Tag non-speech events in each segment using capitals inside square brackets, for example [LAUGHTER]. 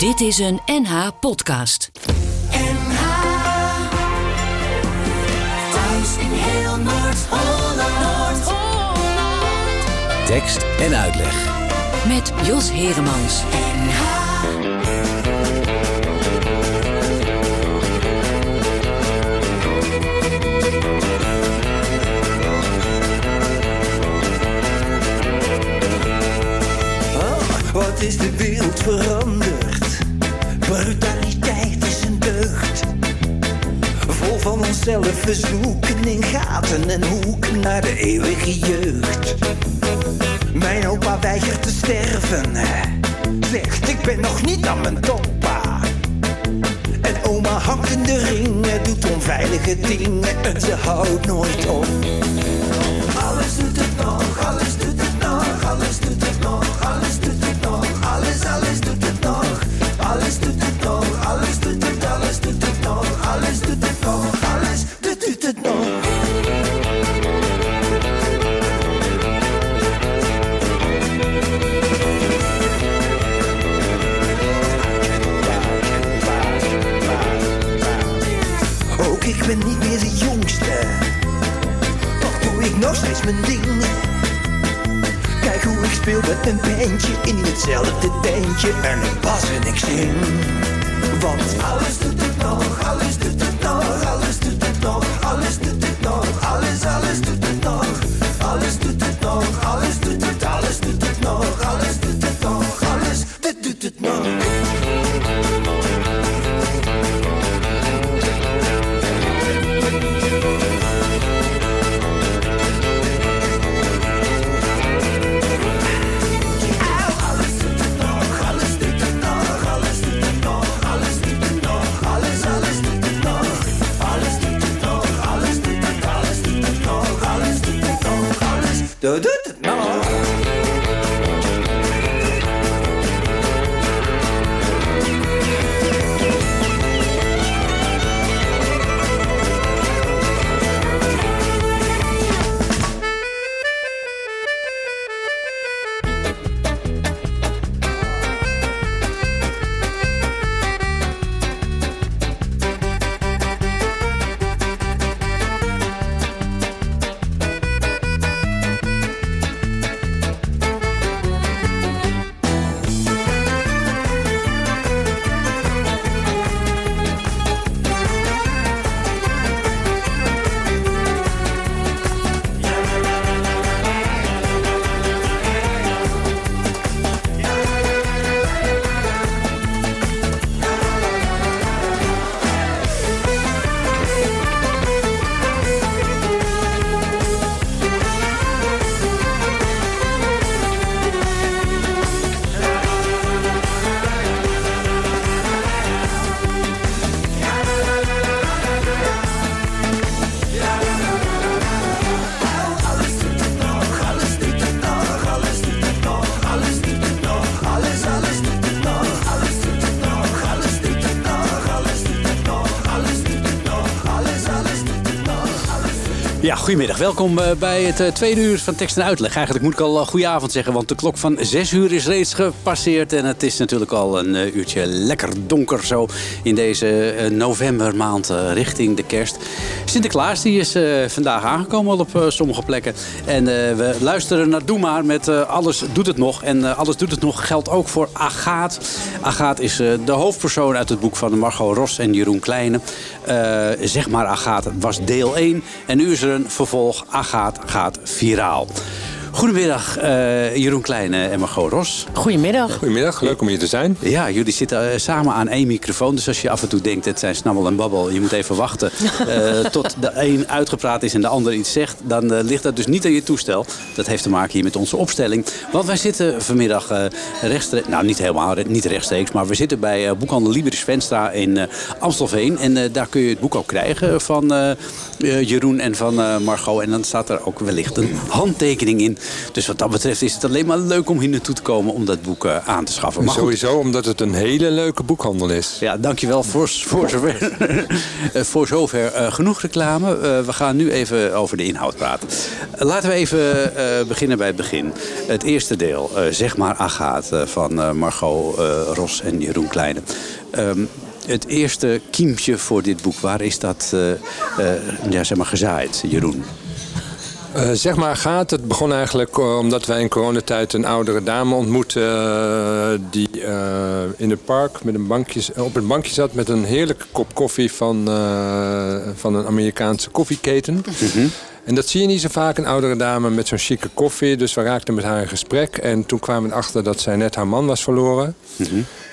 Dit is een NH podcast. NH Thuis in heel Noord-Holland. Tekst en uitleg. Met Jos Heremans. NH Wat is de wereld veranderd? Brutaliteit is een deugd. Vol van onszelf, we zoeken in gaten en hoeken naar de eeuwige jeugd. Mijn opa weigert te sterven. Zegt, ik ben nog niet aan mijn toppa. En oma hangt in de ringen, doet onveilige dingen en ze houdt nooit op. Kijk hoe ik speel met een bandje in hetzelfde tentje. En ik bas en ik zing. Want alles doet het nog, alles doet het Ja, goedemiddag. Welkom eh, bij het eh, tweede uur van tekst en uitleg. Eigenlijk moet ik al uh, goedenavond zeggen, want de klok van 6 uur is reeds gepasseerd. En het is natuurlijk al een eh, uurtje lekker donker zo in deze eh, novembermaand eh, richting de kerst. Sinterklaas die is eh, vandaag aangekomen al op eh, sommige plekken. En eh, we luisteren naar Doe Maar met eh, Alles doet het nog. En eh, Alles doet het nog geldt ook voor Agaat. Agaat is eh, de hoofdpersoon uit het boek van Margot Ros en Jeroen Kleine. Eh, zeg maar Agaat was deel 1. En nu is er een vervolg. Agaat gaat viraal. Goedemiddag, eh, Jeroen Kleine en Margot Ros. Goedemiddag. Goedemiddag, leuk om hier te zijn. Ja, jullie zitten eh, samen aan één microfoon. Dus als je af en toe denkt, het zijn snabbel en babbel. Je moet even wachten [LAUGHS] eh, tot de een uitgepraat is en de ander iets zegt. Dan ligt dat dus niet aan je toestel. Dat heeft te maken hier met onze opstelling. Want wij zitten vanmiddag eh, rechtstreeks... Nou, niet helemaal, niet rechtstreeks. Maar we zitten bij eh, boekhandel Liberis Venstra in eh, Amstelveen. En eh, daar kun je het boek ook krijgen van eh, Jeroen en van eh, Margot. En dan staat er ook wellicht een handtekening in Dus wat dat betreft is het alleen maar leuk om hier naartoe te komen om dat boek eh, aan te schaffen. Maar goed, Sowieso omdat het een hele leuke boekhandel is. ja, dankjewel voor, voor zover, [LAUGHS] voor zover genoeg reclame. We gaan nu even over de inhoud praten. Laten we even beginnen bij het begin. Het eerste deel, zeg maar Agaat, eh, van Margot Ros en Jeroen Kleine. Ehm, het eerste kiempje voor dit boek, waar is dat eh, eh, ja, zeg maar gezaaid, Jeroen? Eh, zeg maar gaat, het begon eigenlijk omdat wij in coronatijd een oudere dame ontmoetten... die in het park met een bankje, op een bankje zat met een heerlijke kop koffie van, van een Amerikaanse koffieketen. En dat zie je niet zo vaak, een oudere dame met zo'n chique koffie. Dus we raakten met haar in gesprek. En toen kwamen we erachter dat zij net haar man was verloren.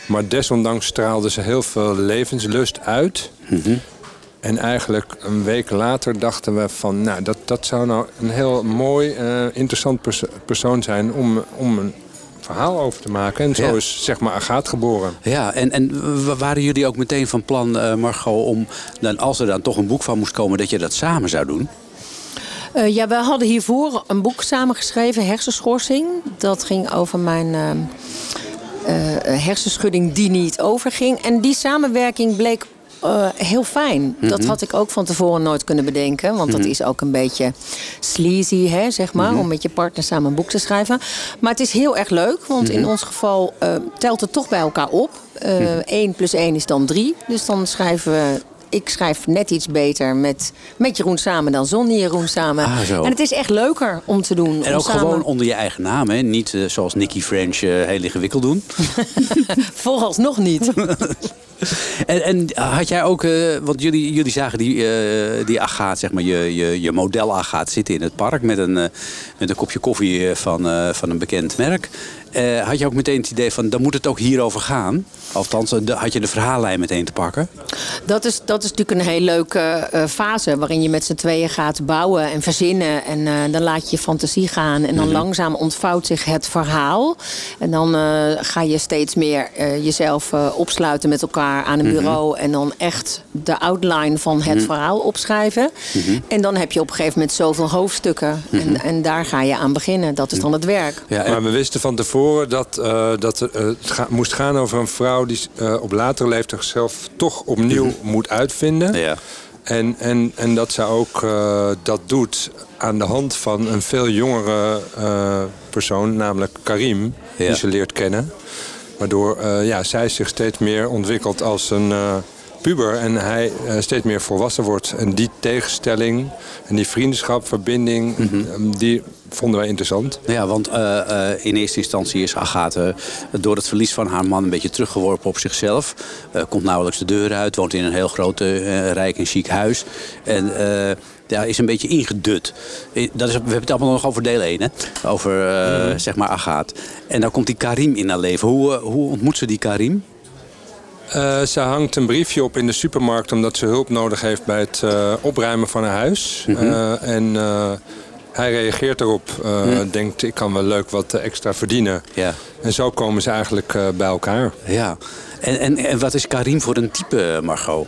Maar desondanks straalde ze heel veel levenslust uit. En eigenlijk een week later dachten we van... nou, dat, dat zou nou een heel mooi, eh, interessant pers- persoon zijn... Om, om een verhaal over te maken. En zo Ja. is zeg maar Agaat geboren. Ja, en, en waren jullie ook meteen van plan, eh, Margot, om dan, als er dan toch een boek van moest komen, dat je dat samen zou doen? Eh, ja, we hadden hiervoor een boek samengeschreven, Hersenschorsing. Dat ging over mijn eh, eh, hersenschudding die niet overging. En die samenwerking bleek heel fijn. Dat had ik ook van tevoren nooit kunnen bedenken. Want dat is ook een beetje sleazy, hè, zeg maar. Om met je partner samen een boek te schrijven. Maar het is heel erg leuk. Want in ons geval telt het toch bij elkaar op. 1 plus 1 is dan 3. Dus dan schrijven we... Ik schrijf net iets beter met, met Jeroen samen dan zonder Jeroen samen. Ah. En het is echt leuker om te doen. En ook samen- gewoon onder je eigen naam, hè? Niet eh, zoals Nicky French eh, heel ingewikkeld doen. [LAUGHS] Vooralsnog niet. [LAUGHS] En, en had jij ook, eh, want jullie, jullie zagen die, die agaat, zeg maar, je, je, je model agaat zitten in het park met een, met een kopje koffie van, van een bekend merk. Eh, had je ook meteen het idee van, dan moet het ook hierover gaan? Althans, eh, de- had je de verhaallijn meteen te pakken? Dat is, dat is natuurlijk een heel leuke eh, fase waarin je met z'n tweeën gaat bouwen en verzinnen. En eh, dan laat je je fantasie gaan. En dan langzaam ontvouwt zich het verhaal. En dan eh, ga je steeds meer eh, jezelf eh, opsluiten met elkaar aan een bureau. En dan echt de outline van het verhaal opschrijven. En dan heb je op een gegeven moment zoveel hoofdstukken. en, en daar ga je aan beginnen. Dat is dan het werk. Ja, en- Maar we wisten van tevoren dat, eh, dat eh, het ga- moest gaan over een vrouw... die eh, op latere leeftijd zichzelf toch opnieuw moet uitvinden. ja. En, en, en dat ze ook dat doet aan de hand van een veel jongere persoon, namelijk Karim, Ja. die ze leert kennen. Waardoor ja, zij zich steeds meer ontwikkelt als een puber en hij eh, steeds meer volwassen wordt. En die tegenstelling en die vriendschap, verbinding, Mhm. eh, die vonden wij interessant. Ja, want eh, eh, in eerste instantie is Agathe door het verlies van haar man een beetje teruggeworpen op zichzelf. Komt nauwelijks de deur uit, woont in een heel groot, rijk en chic huis. En ja, is een beetje ingedut. Dat is, we hebben het allemaal nog over deel 1, hè? Over, eh, zeg maar, Agathe. En dan komt die Karim in haar leven. Hoe, hoe ontmoet ze die Karim? Eh, ze hangt een briefje op in de supermarkt omdat ze hulp nodig heeft bij het eh, opruimen van haar huis. Eh, en eh, hij reageert erop, eh, denkt ik kan wel leuk wat extra verdienen. Ja. En zo komen ze eigenlijk eh, bij elkaar. Ja. En, en, en wat is Karim voor een type, Margot?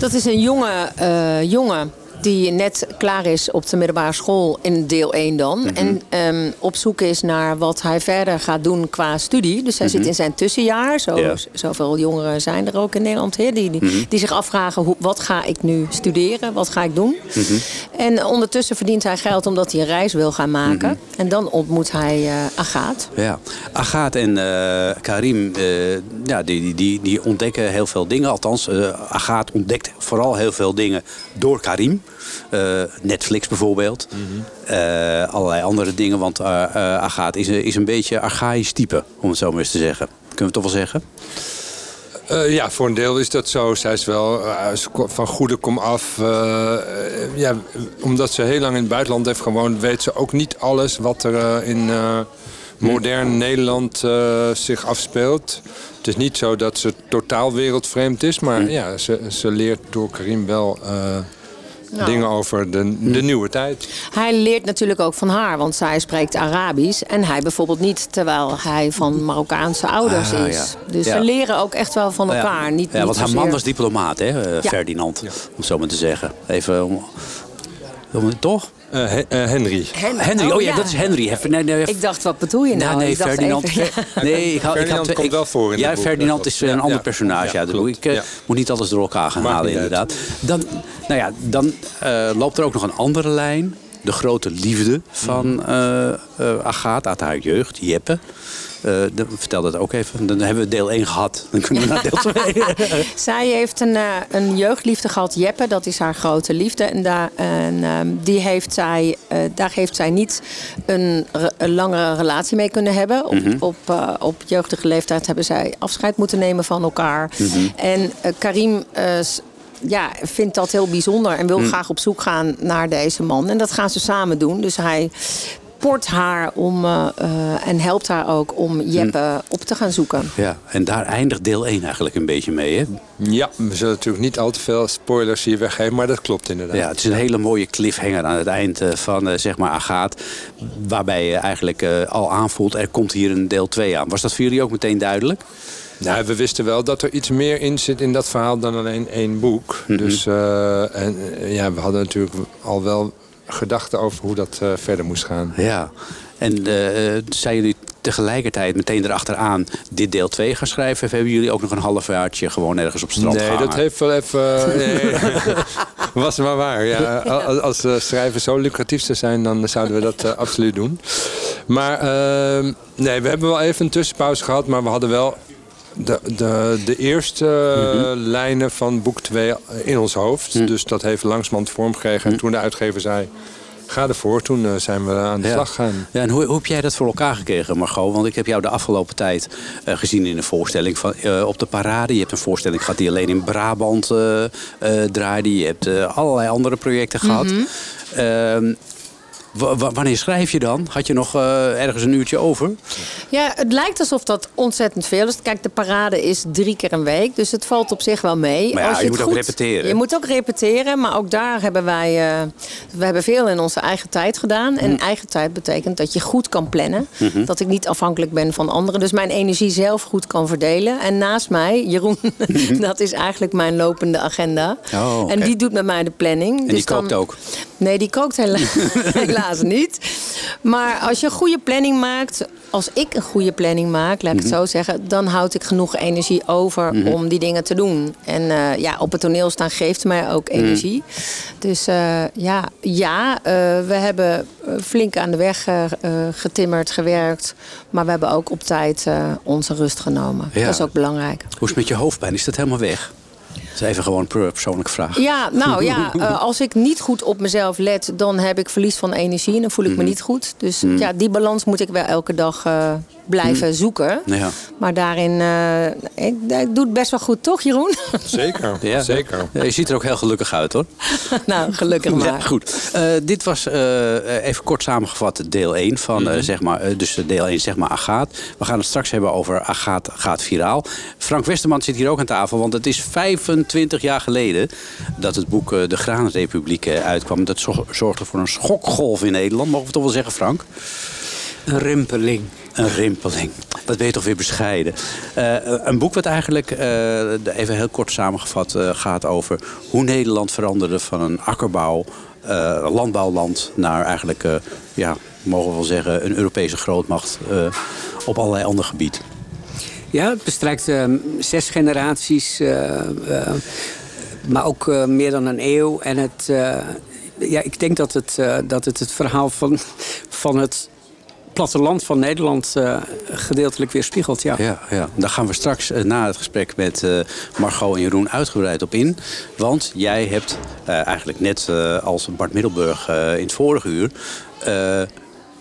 Dat is een jonge eh, jongen die net klaar is op de middelbare school in deel 1 dan. En ehm, op zoek is naar wat hij verder gaat doen qua studie. Dus hij zit in zijn tussenjaar. Zo. Zoveel jongeren zijn er ook in Nederland. Die, die, die zich afvragen, hoe, wat ga ik nu studeren? Wat ga ik doen? En ondertussen verdient hij geld omdat hij een reis wil gaan maken. En dan ontmoet hij eh Agaat. Ja, Agathe en eh, Karim eh, ja, die, die, die, ontdekken heel veel dingen. Althans, Agathe ontdekt vooral heel veel dingen door Karim. Eh, Netflix bijvoorbeeld. Eh, allerlei andere dingen. Want eh Agathe is, een- is een beetje archaïsch type, om het zo maar eens te zeggen. Kunnen we het toch wel zeggen? Ja, voor een deel is dat zo. Zij is wel van goede kom af. Ja, omdat ze heel lang in het buitenland heeft gewoond... weet ze ook niet alles wat er in modern Nederland eh, zich afspeelt. Het is niet zo dat ze totaal wereldvreemd is... maar ja, ze, ze leert door Karim wel eh, dingen over de, de nieuwe tijd. Hij leert natuurlijk ook van haar, want zij spreekt Arabisch. En hij bijvoorbeeld niet, terwijl hij van Marokkaanse ouders Ah, is. ja. Dus Ja. ze leren ook echt wel van elkaar. Ja, Niet, ja niet want haar man was diplomaat, hè, eh, Ja. Ferdinand. Om het zo maar te zeggen. Even om... om- Toch? Eh, He- eh, Henry. Henry, oh, ja, dat is Henry. Nee, nee, Ik dacht, wat bedoel je nou? Nee, Ik Ferdinand. even, ja. [LAUGHS] Nee, ik, had- ik Ferdinand had, komt wel voor in Ja, boek, Ferdinand is klopt. een Ja, ander personage. Ja, ik eh, Ja. moet niet alles door elkaar gaan Maakt halen, inderdaad. Dan, nou ja, dan eh, loopt er ook nog een andere lijn. De grote liefde van eh eh Agathe uit haar jeugd, Jeppe. Eh, de- vertel dat ook even. Dan hebben we deel 1 gehad. Dan kunnen we naar deel 2. [LAUGHS] Zij heeft een, eh, een jeugdliefde gehad, Jeppe, dat is haar grote liefde. En, daar, en ehm, die heeft zij, eh, daar heeft zij niet een, een langere relatie mee kunnen hebben. Op, op, eh, op jeugdige leeftijd hebben zij afscheid moeten nemen van elkaar. En eh, Karim eh, ja, vindt dat heel bijzonder en wil graag op zoek gaan naar deze man. En dat gaan ze samen doen. Dus hij port haar om, eh, eh, en helpt haar ook om Jeppe op te gaan zoeken. Ja, en daar eindigt deel 1 eigenlijk een beetje mee. Hè? Ja, we zullen natuurlijk niet al te veel spoilers hier weggeven, maar dat klopt inderdaad. Ja, het is een hele mooie cliffhanger aan het eind eh, van zeg maar Agathe. Waarbij je eigenlijk al aanvoelt, er komt hier een deel 2 aan. Was dat voor jullie ook meteen duidelijk? Nou, we wisten wel dat er iets meer in zit in dat verhaal dan alleen één boek. Mhm. Dus eh, en, ja, we hadden natuurlijk al wel gedachten over hoe dat eh, verder moest gaan. Ja. En eh, eh, zijn jullie tegelijkertijd meteen erachteraan dit deel 2 gaan schrijven? Of hebben jullie ook nog een half jaartje gewoon ergens op strand Nee, dat heeft wel even. Nee. [LAUGHS] Was maar waar. Ja. [LAUGHS] Als, als eh, schrijven zo lucratief zou zijn, dan zouden we dat eh, absoluut doen. Maar ehm, nee, we hebben wel even een tussenpauze gehad, maar we hadden wel de, de, de eerste eh, lijnen van boek 2 in ons hoofd. Dus dat heeft langzamerhand vorm gekregen. En toen de uitgever zei, ga ervoor, toen eh, zijn we aan de Ja. slag gegaan. Ja, en hoe, hoe heb jij dat voor elkaar gekregen, Margot? Want ik heb jou de afgelopen tijd eh, gezien in een voorstelling van, op de parade. Je hebt een voorstelling gehad die alleen in Brabant eh, eh, draaide. Je hebt allerlei andere projecten gehad. Ehm, wanneer schrijf je dan? Had je nog eh, ergens een uurtje over? Ja, het lijkt alsof dat ontzettend veel is. Kijk, de parade is drie keer een week, dus het valt op zich wel mee. Maar ja, je het moet ook repeteren. Je moet ook repeteren, maar ook daar hebben wij... eh, we hebben veel in onze eigen tijd gedaan. En eigen tijd betekent dat je goed kan plannen. Mhm. Dat ik niet afhankelijk ben van anderen. Dus mijn energie zelf goed kan verdelen. En naast mij, Jeroen, [LAUGHS] dat is eigenlijk mijn lopende agenda. Oh. En die doet met mij de planning. En Dus die kookt dan- ook? Nee, die kookt hela- [LAUGHS] helaas niet. Maar als je een goede planning maakt, als ik een goede planning maak, laat ik Mhm. het zo zeggen, dan houd ik genoeg energie over om die dingen te doen. En eh, ja, op het toneel staan geeft mij ook Mhm. energie. Dus eh, ja, ja eh, we hebben flink aan de weg getimmerd, gewerkt. Maar we hebben ook op tijd onze rust genomen. Ja. Dat is ook belangrijk. Hoe is het met je hoofdpijn? Is dat helemaal weg? Dat is even gewoon een persoonlijke vraag. Ja, nou ja, [LAUGHS] eh, als ik niet goed op mezelf let, dan heb ik verlies van energie en dan voel ik Mhm. me niet goed. Dus ja, die balans moet ik wel elke dag eh, blijven zoeken. Ja. Maar daarin, eh, ik, ik doe het best wel goed, toch Jeroen? [LAUGHS] Zeker, Ja. zeker. Ja, je ziet er ook heel gelukkig uit hoor. [LAUGHS] nou, gelukkig maar. Ja, goed. Eh, dit was eh, even kort samengevat deel 1 van Mhm. eh, zeg maar, dus deel 1 zeg maar Agaat. We gaan het straks hebben over Agaat gaat viraal. Frank Westerman zit hier ook aan tafel, want het is 25 jaar geleden dat het boek eh, De Graanrepubliek eh, uitkwam. Dat zo- zorgde voor een schokgolf in Nederland, mogen we toch wel zeggen Frank? Een rimpeling. Een rimpeling. Wat ben je toch weer bescheiden. Eh, een boek wat eigenlijk, even heel kort samengevat, gaat over hoe Nederland veranderde van een akkerbouw, landbouwland naar eigenlijk, ja, mogen we wel zeggen, een Europese grootmacht op allerlei ander gebied. Ja, het bestrijkt eh, zes generaties, eh, eh, maar ook eh, meer dan een eeuw. En het, ja, ik denk dat het, dat het het verhaal van, van het platteland van Nederland gedeeltelijk weerspiegelt. Ja. Ja, ja. Daar gaan we straks na het gesprek met Margot en Jeroen uitgebreid op in. Want jij hebt eigenlijk net als Bart Middelburg in het vorige uur...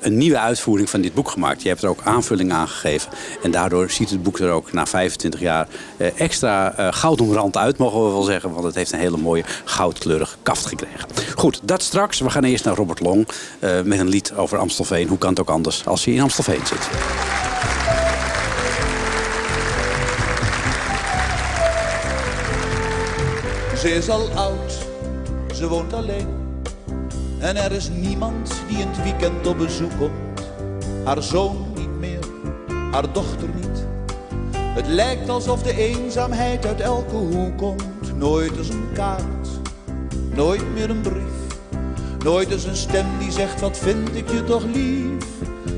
een nieuwe uitvoering van dit boek gemaakt. Je hebt er ook aanvulling aan gegeven. En daardoor ziet het boek er ook na 25 jaar eh, extra eh, goudomrand uit, mogen we wel zeggen. Want het heeft een hele mooie goudkleurige kaft gekregen. Goed, dat straks. We gaan eerst naar Robert Long eh, met een lied over Amstelveen. Hoe kan het ook anders als hij in Amstelveen zit? Ze is al oud, ze woont alleen. En er is niemand die in het weekend op bezoek komt. Haar zoon niet meer, haar dochter niet. Het lijkt alsof de eenzaamheid uit elke hoek komt. Nooit eens een kaart, nooit meer een brief. Nooit eens een stem die zegt wat vind ik je toch lief.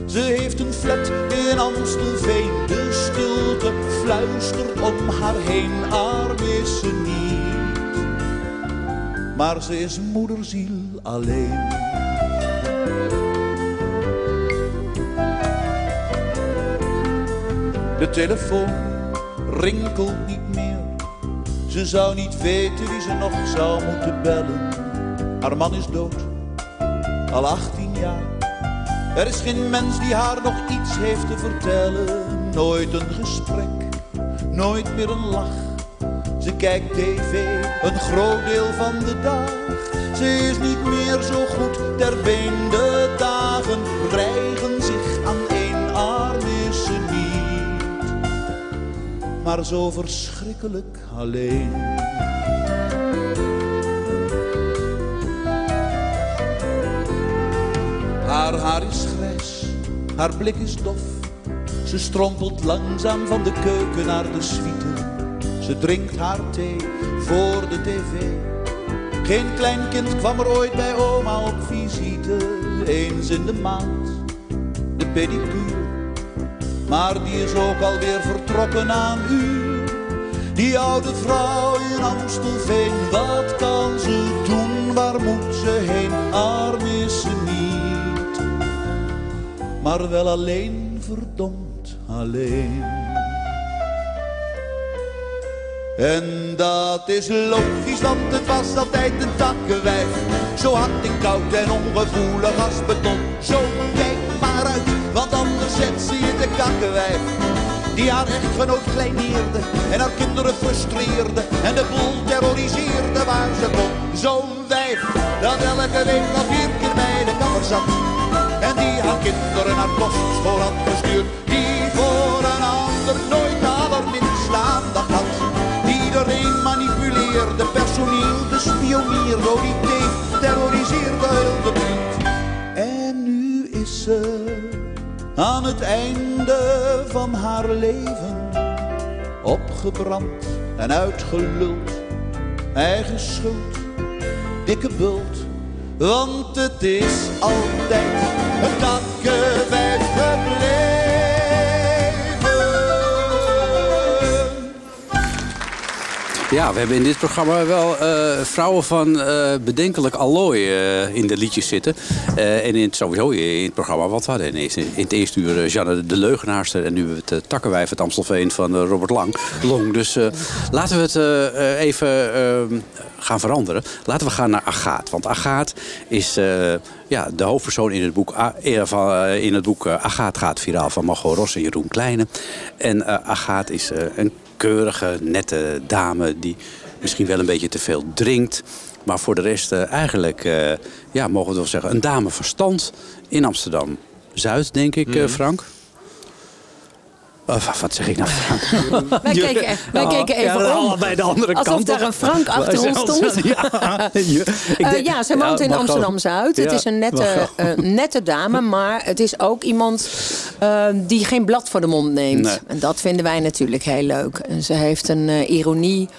Ze heeft een flat in Amstelveen. De stilte fluistert om haar heen. Arm is ze. Maar ze is moederziel alleen. De telefoon rinkelt niet meer. Ze zou niet weten wie ze nog zou moeten bellen. Haar man is dood, al 18 jaar. Er is geen mens die haar nog iets heeft te vertellen. Nooit een gesprek, nooit meer een lach. Ze kijkt tv een groot deel van de dag. Ze is niet meer zo goed ter been. De dagen rijgen zich aan één arm is ze niet. Maar zo verschrikkelijk alleen. Haar haar is grijs, haar blik is dof. Ze strompelt langzaam van de keuken naar de suite. Ze drinkt haar thee voor de tv. Geen klein kind kwam er ooit bij oma op visite. Eens in de maand, de pedicure. Maar die is ook alweer vertrokken aan uur. Die oude vrouw in Amstelveen, wat kan ze doen? Waar moet ze heen? Arm is ze niet. Maar wel alleen, verdomd alleen. En dat is logisch, want het was altijd een takkenwijf. Zo hard en koud en ongevoelig als beton. Zo kijk maar uit, want anders zet ze je de kakkenwijf. Die haar echtgenoot kleineerde en haar kinderen frustreerde. En de boel terroriseerde waar ze kon. Zo'n wijf dat elke week al vier keer bij de kapper zat. En die haar kinderen naar kostschool had gestuurd. Die voor een ander nooit manipuleerde, personeel bespioneerde. Oh, die teef terroriseerde heel de buurt. En nu is ze aan het einde van haar leven. Opgebrand en uitgeluld, eigen schuld, dikke bult. Want het is altijd een takkenwijf gebleven. Ja, we hebben in dit programma wel eh, vrouwen van eh, bedenkelijk allooi eh, in de liedjes zitten. En in sowieso in het programma wat we hadden. Ineens in het eerste uur Janne de Leugenaarster. En nu het uh, Takkenwijf het Amstelveen van Robert Lang. Long. Dus laten we het even eh, gaan veranderen. Laten we gaan naar Agaat. Want Agaat is ja, de hoofdpersoon in het boek, in het boek Agaat gaat viraal van Margot Ros en Jeroen Kleine. En Agaat is een keurige, nette dame die misschien wel een beetje te veel drinkt. Maar voor de rest eh, eigenlijk, eh, ja, mogen we wel zeggen, een dame van stand in Amsterdam. Zuid, denk ik, eh, Frank? Of, wat zeg ik nou? [LAUGHS] Wij keken, wij keken even ja, om. bij de andere Alsof kant. daar een Frank achter ons stond. [LAUGHS] Ja, Eh, ja, ze woont in Amsterdam-Zuid. Het Ja, is een nette, eh, nette dame, maar het is ook iemand eh, die geen blad voor de mond neemt. Nee. En dat vinden wij natuurlijk heel leuk. En ze heeft een ironie.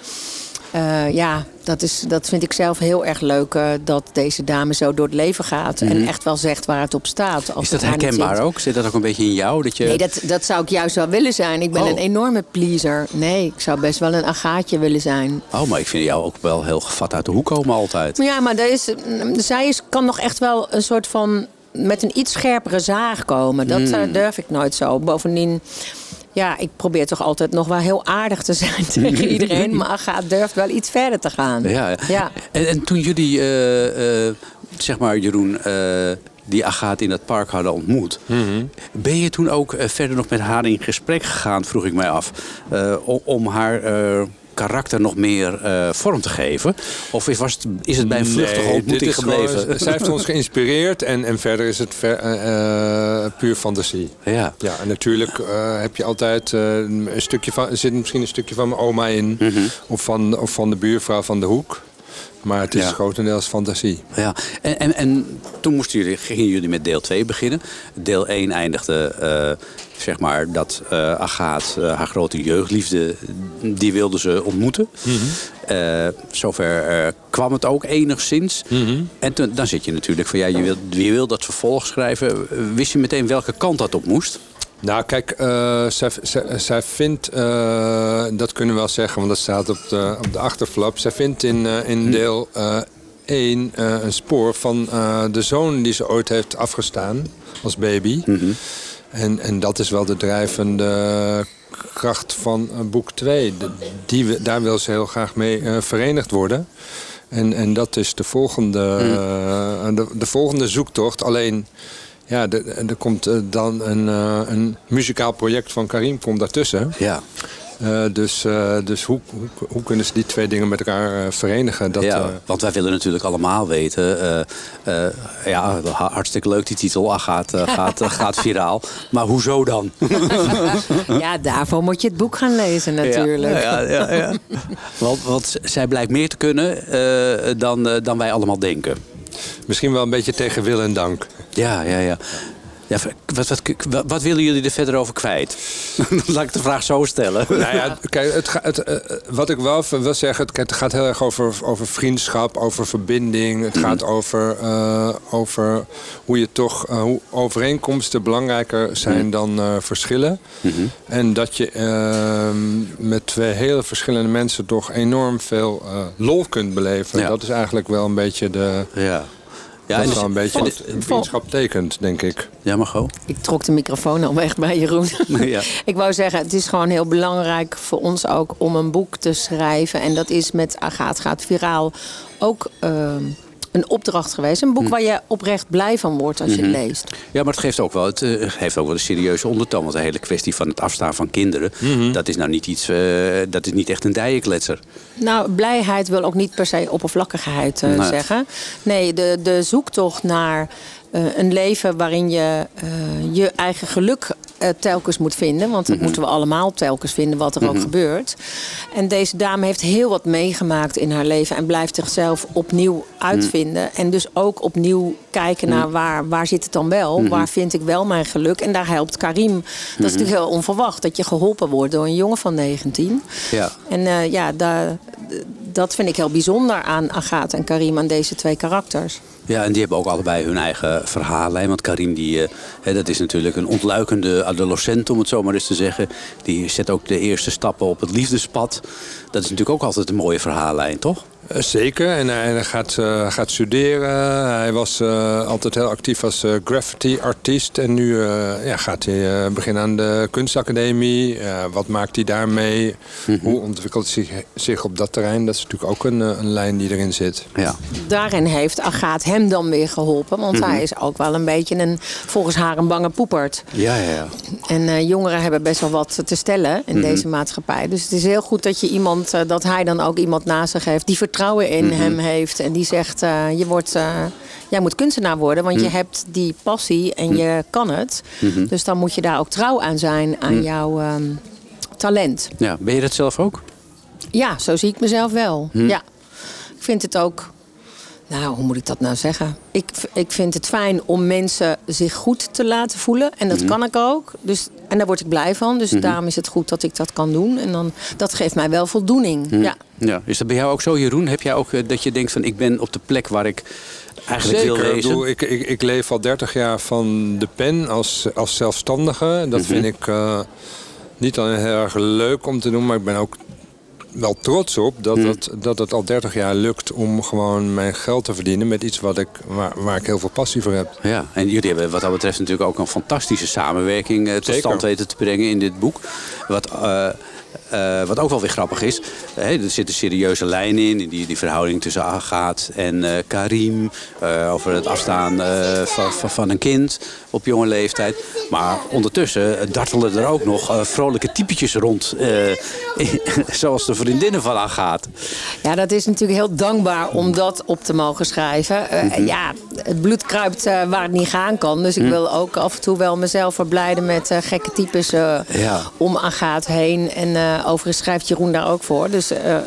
Eh, ja, dat, is, dat vind ik zelf heel erg leuk. eh, dat deze dame zo door het leven gaat. En echt wel zegt waar het op staat. Als Mhm. Is dat herkenbaar zit. ook? Zit dat ook een beetje in jou? Dat je... Nee, dat, dat zou ik juist wel willen zijn. Ik ben Oh. een enorme pleaser. Nee, ik zou best wel een agaatje willen zijn. Oh, maar ik vind jou ook wel heel gevat uit de hoek komen altijd. Maar Ja, maar is, zij is, kan nog echt wel een soort van... met een iets scherpere zaag komen. Dat Hmm. eh, durf ik nooit zo. Bovendien, ja, ik probeer toch altijd nog wel heel aardig te zijn [LAUGHS] tegen iedereen. Maar Agatha durft wel iets verder te gaan. Ja, ja. En, en toen jullie, eh, eh, zeg maar Jeroen, eh, die Agaat in dat park hadden ontmoet. Ben je toen ook verder nog met haar in gesprek gegaan, vroeg ik mij af. eh, om, om haar eh, karakter nog meer eh, vorm te geven? Of is, was het, is het bij een vluchtige Nee, ontmoeting gewoon- gebleven? [LAUGHS] zij heeft ons geïnspireerd en, en verder is het ver- eh, eh, puur fantasie. Ja. Ja, en natuurlijk heb je altijd een stukje van, er zit misschien een stukje van mijn oma in. Mhm. of, van, of van de buurvrouw van de hoek. Maar het is Ja. grotendeels fantasie. Ja, en, en, en toen moesten jullie, gingen jullie met deel 2 beginnen. Deel 1 eindigde, eh, zeg maar, dat eh Agaat, eh, haar grote jeugdliefde, die wilde ze ontmoeten. Eh, zover kwam het ook enigszins. En toen, dan zit je natuurlijk van, ja, je wil, je wil dat vervolg schrijven. Wist je meteen welke kant dat op moest? Nou, kijk, eh, zij, zij, zij vindt, eh, dat kunnen we wel zeggen, want dat staat op de, op de achterflap. Zij vindt in, eh, in deel 1 een spoor van de zoon die ze ooit heeft afgestaan als baby. En, en dat is wel de drijvende kracht van boek 2. Die, daar wil ze heel graag mee verenigd worden. En, en dat is de volgende, de, de volgende zoektocht. Alleen, ja, er komt eh, dan een, eh, een muzikaal project van Karim komt daartussen. Ja. Eh, dus eh, dus hoe, hoe, hoe kunnen ze die twee dingen met elkaar eh, verenigen? Dat, ja, eh, want wij willen natuurlijk allemaal weten. eh, eh, ja, ha- hartstikke leuk die titel. Ah, gaat, gaat, gaat viraal. Maar hoezo dan? [LAUGHS] Ja, daarvoor moet je het boek gaan lezen natuurlijk. Ja, ja, ja, ja. [LAUGHS] want, want zij blijkt meer te kunnen eh, dan, dan wij allemaal denken. Misschien wel een beetje tegen wil en dank. Ja, ja, ja. Ja wat, wat, wat, wat willen jullie er verder over kwijt? [LAUGHS] Laat ik de vraag zo stellen. Nou ja, kijk, het, het, eh, wat ik wel wil zeggen, het, gaat heel erg over, over vriendschap, over verbinding. Het gaat over, eh, over hoe je toch, eh, hoe overeenkomsten belangrijker zijn dan eh, verschillen. En dat je ehm, met twee hele verschillende mensen toch enorm veel eh, lol kunt beleven. Ja. Dat is eigenlijk wel een beetje de. Ja. Ja, dat is wel een beetje vriendschap tekent, denk ik. Ja, Margot? Ik trok de microfoon al weg bij Jeroen. [LAUGHS] Ja. [LAUGHS] Ik wou zeggen, het is gewoon heel belangrijk voor ons ook om een boek te schrijven. En dat is met Agaat gaat viraal ook ehm, een opdracht geweest. Een boek waar je oprecht blij van wordt als je het leest. Ja, maar het geeft ook wel, het eh, heeft ook wel een serieuze ondertoon. Want de hele kwestie van het afstaan van kinderen... dat is nou niet iets... eh, dat is niet echt een dijenkletser. Nou, blijheid wil ook niet per se oppervlakkigheid eh, Nee. zeggen. Nee, de, de zoektocht naar eh, een leven waarin je eh, je eigen geluk eh, telkens moet vinden. Want dat Mhm. moeten we allemaal telkens vinden, wat er ook gebeurt. En deze dame heeft heel wat meegemaakt in haar leven en blijft zichzelf opnieuw uitvinden. Mhm. En dus ook opnieuw kijken naar waar, waar zit het dan wel? Mhm. Waar vind ik wel mijn geluk? En daar helpt Karim. Dat is natuurlijk heel onverwacht dat je geholpen wordt door een jongen van 19. Ja. En eh, ja, daar, dat vind ik heel bijzonder aan Agatha en Karim, aan deze twee karakters. Ja, en die hebben ook allebei hun eigen verhaallijn. Want Karim, die, eh, hè, dat is natuurlijk een ontluikende adolescent, om het zo maar eens te zeggen. Die zet ook de eerste stappen op het liefdespad. Dat is natuurlijk ook altijd een mooie verhaallijn, toch? Eh, Zeker, en hij, en hij gaat, eh, gaat studeren. Hij was eh, altijd heel actief als eh, graffiti-artiest. En nu eh, ja, gaat hij eh, beginnen aan de kunstacademie. Eh, wat maakt hij daarmee? Hoe ontwikkelt hij zich, zich op dat terrein? Dat is natuurlijk ook een, eh, een lijn die erin zit. Ja. Daarin heeft Agatha hem dan weer geholpen. Want hij is ook wel een beetje een, volgens haar, een bange poepert. Ja, ja, ja. En eh, jongeren hebben best wel wat te stellen in deze maatschappij. Dus het is heel goed dat je iemand, eh, dat hij dan ook iemand naast zich heeft die vertrouwen in hem heeft. En die zegt, eh, je wordt, eh, jij moet kunstenaar worden, want je hebt die passie en je kan het. Dus dan moet je daar ook trouw aan zijn, aan jouw ehm, talent. ja. Ben je dat zelf ook? Ja, zo zie ik mezelf wel. Ja. Ik vind het ook. Nou, hoe moet ik dat nou zeggen? Ik, ik vind het fijn om mensen zich goed te laten voelen. En dat kan ik ook. Dus, en daar word ik blij van. Dus daarom is het goed dat ik dat kan doen. En dan, dat geeft mij wel voldoening. Ja. Ja. Is dat bij jou ook zo, Jeroen? Heb jij ook eh, dat je denkt van ik ben op de plek waar ik eigenlijk wil Zeker. Ik, wezen? bedoel, ik, ik, ik leef al 30 jaar van de pen als, als zelfstandige. Dat vind ik eh, niet alleen heel erg leuk om te doen, maar ik ben ook wel trots op dat, het, dat het al 30 jaar lukt om gewoon mijn geld te verdienen met iets wat ik, waar, waar ik heel veel passie voor heb. Ja, en jullie hebben wat dat betreft natuurlijk ook een fantastische samenwerking eh, tot stand weten te brengen in dit boek. Wat, eh, eh, wat ook wel weer grappig is, hè, er zit een serieuze lijn in, in die, die verhouding tussen Agaat en eh, Karim. eh, over het afstaan eh, van, van, een kind op jonge leeftijd. Maar ondertussen eh, dartelen er ook nog eh, vrolijke typetjes rond. eh, [LAUGHS] zoals de vriendinnen van Agaat. Ja, dat is natuurlijk heel dankbaar om dat op te mogen schrijven. Eh, Ja, het bloed kruipt eh, waar het niet gaan kan. Dus ik wil ook af en toe wel mezelf verblijden met eh, gekke types eh, Ja. om Agaat heen. En eh, overigens schrijft Jeroen daar ook voor. Dus eh, eh,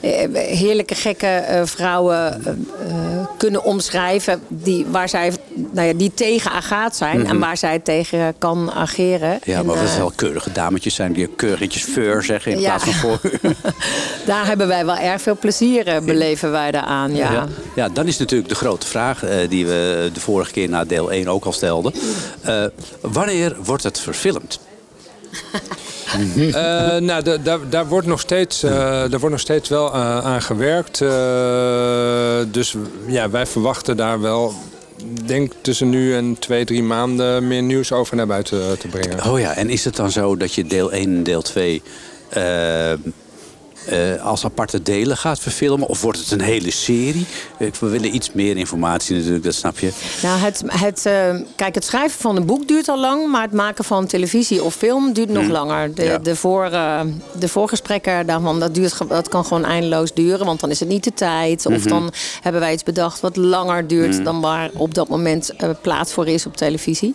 eh, heerlijke gekke eh, vrouwen eh, eh, kunnen omschrijven die, waar zij, nou ja, die tegen agaat zijn en waar zij tegen kan ageren. Mhm. Ja, En, maar dat eh, wel keurige dametjes zijn die keurigjes feur zeggen in Ja. plaats van voor. [LAUGHS] daar hebben wij wel erg veel plezier, eh, beleven wij daaraan. Ja. Ja. ja, dan is natuurlijk de grote vraag eh, die we de vorige keer na deel 1 ook al stelden. Eh, wanneer wordt het verfilmd? Eh, nou, da- da- daar, wordt nog steeds, eh, daar wordt nog steeds wel eh, aan gewerkt. Dus ja, wij verwachten daar wel, denk tussen nu en twee, drie maanden meer nieuws over naar buiten te brengen. Oh ja, en is het dan zo dat je deel 1 en deel 2 eh, als aparte delen gaat verfilmen? Of wordt het een hele serie? We willen iets meer informatie natuurlijk, dat snap je. Nou, het, het, eh, kijk, het schrijven van een boek duurt al lang, maar het maken van televisie of film duurt nog langer. De, Ja. de, voor, eh, de voorgesprekken daarvan, dat, duurt, dat kan gewoon eindeloos duren, want dan is het niet de tijd. Of dan hebben wij iets bedacht wat langer duurt dan waar op dat moment plaats voor is op televisie.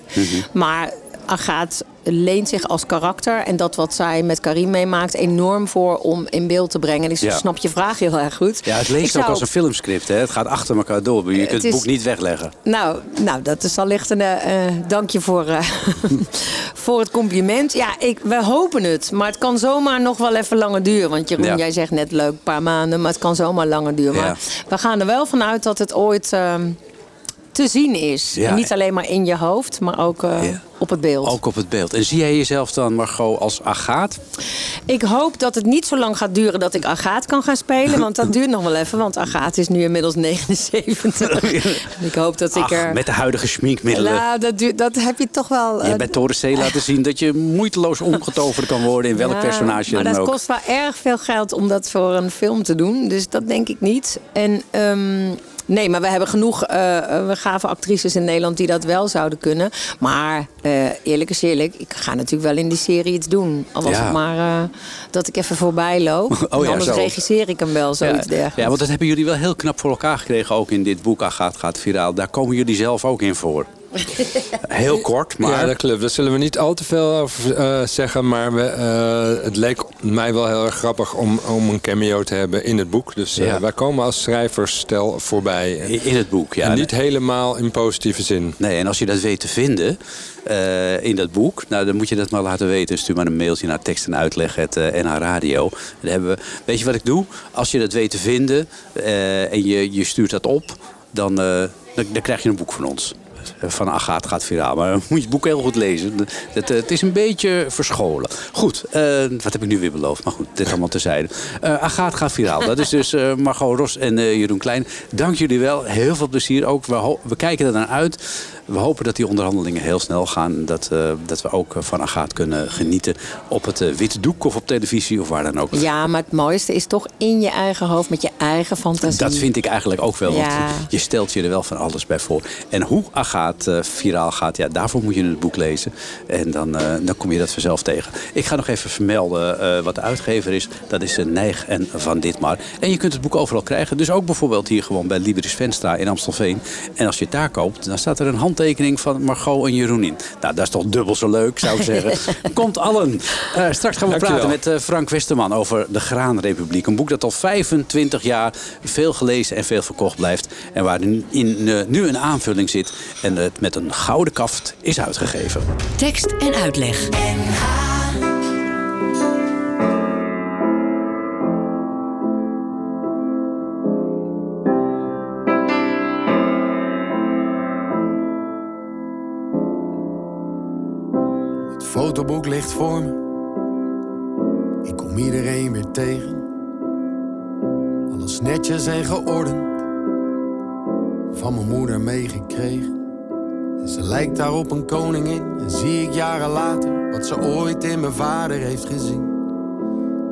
Maar Agaat leent zich als karakter en dat wat zij met Karim meemaakt enorm voor om in beeld te brengen. Dus ik Ja. snap je vraag heel erg goed. Ja, het Ik leest ook zou- als een filmscript, hè? Het gaat achter elkaar door. Je kunt het, is- boek niet wegleggen. Nou, nou, dat is allicht een eh, eh, dankje voor, eh, [LAUGHS] voor het compliment. Ja, ik, we hopen het. Maar het kan zomaar nog wel even langer duren. Want Jeroen, Ja. jij zegt net leuk, een paar maanden. Maar het kan zomaar langer duren. Ja. Maar we gaan er wel vanuit dat het ooit ehm, te zien is. Ja. En niet alleen maar in je hoofd, maar ook eh, Ja. op het beeld. Ook op het beeld. En zie jij jezelf dan, Margot, als Agaat? Ik hoop dat het niet zo lang gaat duren dat ik Agaat kan gaan spelen. Want dat [LAUGHS] duurt nog wel even. Want Agaat is nu inmiddels [LAUGHS] 79. ik hoop dat ik er... met de huidige schminkmiddelen. Nou, dat, duurt, dat heb je toch wel... Je hebt bij Torres C laten [LAUGHS] zien dat je moeiteloos omgetoverd kan worden in welk Ja, personage maar dan dat ook. kost wel erg veel geld om dat voor een film te doen. Dus dat denk ik niet. En ehm, nee, maar we hebben genoeg eh, eh, we gave actrices in Nederland die dat wel zouden kunnen. Maar eh, eerlijk is eerlijk, ik ga natuurlijk wel in die serie iets doen. Al was Ja. het maar dat ik even voorbij loop. [LAUGHS] Oh ja, Anders zo. regisseer ik hem wel, zoiets ja, dergelijks. ja, want dat hebben jullie wel heel knap voor elkaar gekregen, ook in dit boek Agaat gaat viraal. Daar komen jullie zelf ook in voor. [LAUGHS] Heel kort, maar... Ja, dat klopt. Daar zullen we niet al te veel over eh, zeggen. Maar we, eh, het leek mij wel heel erg grappig om, om een cameo te hebben in het boek. Dus eh, Ja. wij komen als schrijversstel voorbij. in het boek, ja. en niet helemaal in positieve zin. Nee, en als je dat weet te vinden in dat boek, nou, dan moet je dat maar laten weten. Stuur maar een mailtje naar tekst en uitleg het, eh, NH Radio. Dan hebben we, weet je wat ik doe? Als je dat weet te vinden en je, je stuurt dat op, dan, dan, dan krijg je een boek van ons. Van Agaat gaat viraal. Maar moet je het boek heel goed lezen. Het, het is een beetje verscholen. Goed, eh, wat heb ik nu weer beloofd? Maar goed, dit allemaal terzijde. Eh Agaat gaat viraal. Dat is dus eh, Margot Ros en eh, Jeroen Klein. Dank jullie wel. Heel veel plezier ook. We, we kijken er naar uit. We hopen dat die onderhandelingen heel snel gaan. Dat, eh, dat we ook van Agaat kunnen genieten. Op het eh, witte doek of op televisie of waar dan ook. Ja, maar het mooiste is toch in je eigen hoofd met je eigen fantasie. Dat vind ik eigenlijk ook wel. Want Ja. je stelt je er wel van alles bij voor. En hoe Agaat eh, viraal gaat, ja, daarvoor moet je het boek lezen. En dan, eh, dan kom je dat vanzelf tegen. Ik ga nog even vermelden eh, wat de uitgever is. Dat is de Nijg en Van Ditmar. En je kunt het boek overal krijgen. Dus ook bijvoorbeeld hier gewoon bij Liberis Venstra in Amstelveen. En als je het daar koopt, dan staat er een handtekening van Margot en Jeroen in. Nou, dat is toch dubbel zo leuk, zou ik zeggen. [LAUGHS] Komt allen. Eh, straks gaan we Dankjewel. praten met eh, Frank Westerman over de Graanrepubliek. Een boek dat al 25 jaar veel gelezen en veel verkocht blijft. En waar nu, in, eh, nu een aanvulling zit. En het met een gouden kaft is uitgegeven. Tekst en uitleg. Fotoboek ligt voor me. Ik kom iedereen weer tegen. Alles netjes en geordend. Van mijn moeder meegekregen. En ze lijkt daar op een koningin. En zie ik jaren later wat ze ooit in mijn vader heeft gezien.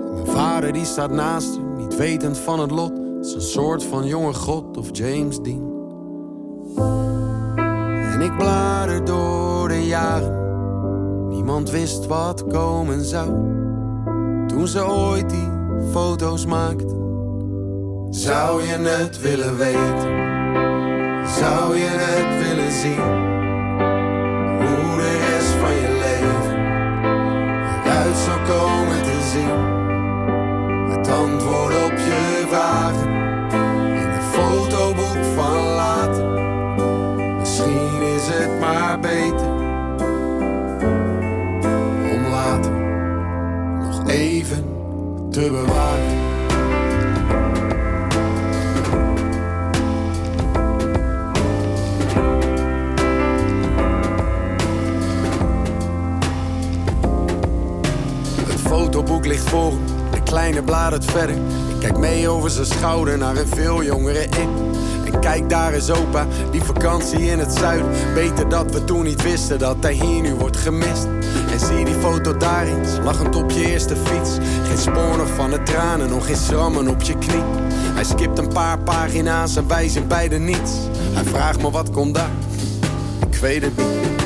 En mijn vader die staat naast haar, niet wetend van het lot. Is een soort van jonge god of James Dean. En ik blader door de jaren. Niemand wist wat komen zou. Toen ze ooit die foto's maakten. Zou je het willen weten? Zou je het willen zien? Hoe de rest van je leven eruit zou komen te zien. Het antwoord op je vragen Het fotoboek ligt voor hem, de kleine bladert verder. Ik kijk mee over zijn schouder naar een veel jongere ik. Kijk daar is opa, die vakantie in het zuiden. Beter dat we toen niet wisten dat hij hier nu wordt gemist. En zie die foto daar eens, lachend op je eerste fiets. Geen spoor nog van de tranen, nog geen schrammen op je knie. Hij skipt een paar pagina's en wij zijn beide niets. Hij vraagt me wat komt daar, ik weet het niet.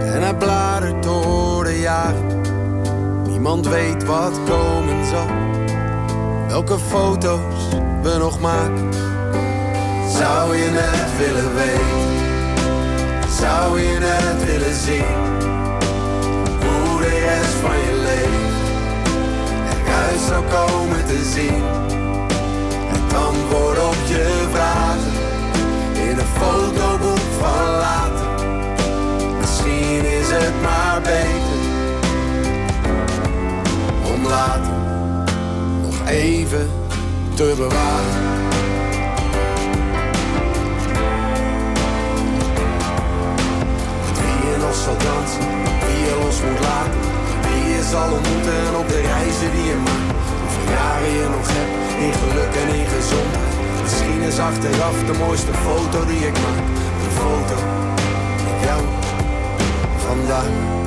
En hij bladert door de jaren. Niemand weet wat komen zal. Welke foto's we nog maken. Zou je het willen weten? Zou je het willen zien? Hoe de rest van je leven eruit zou komen te zien. Het antwoord op je vragen in een fotoboek van later. Misschien is het maar beter om later nog even te bewaren. Zal dansen, wie je los moet laten. Wie je zal ontmoeten op de reizen die je maakt. Hoeveel jaren je nog hebt in geluk en in gezondheid. Misschien is achteraf de mooiste foto die ik maak. Een foto met jou vandaag.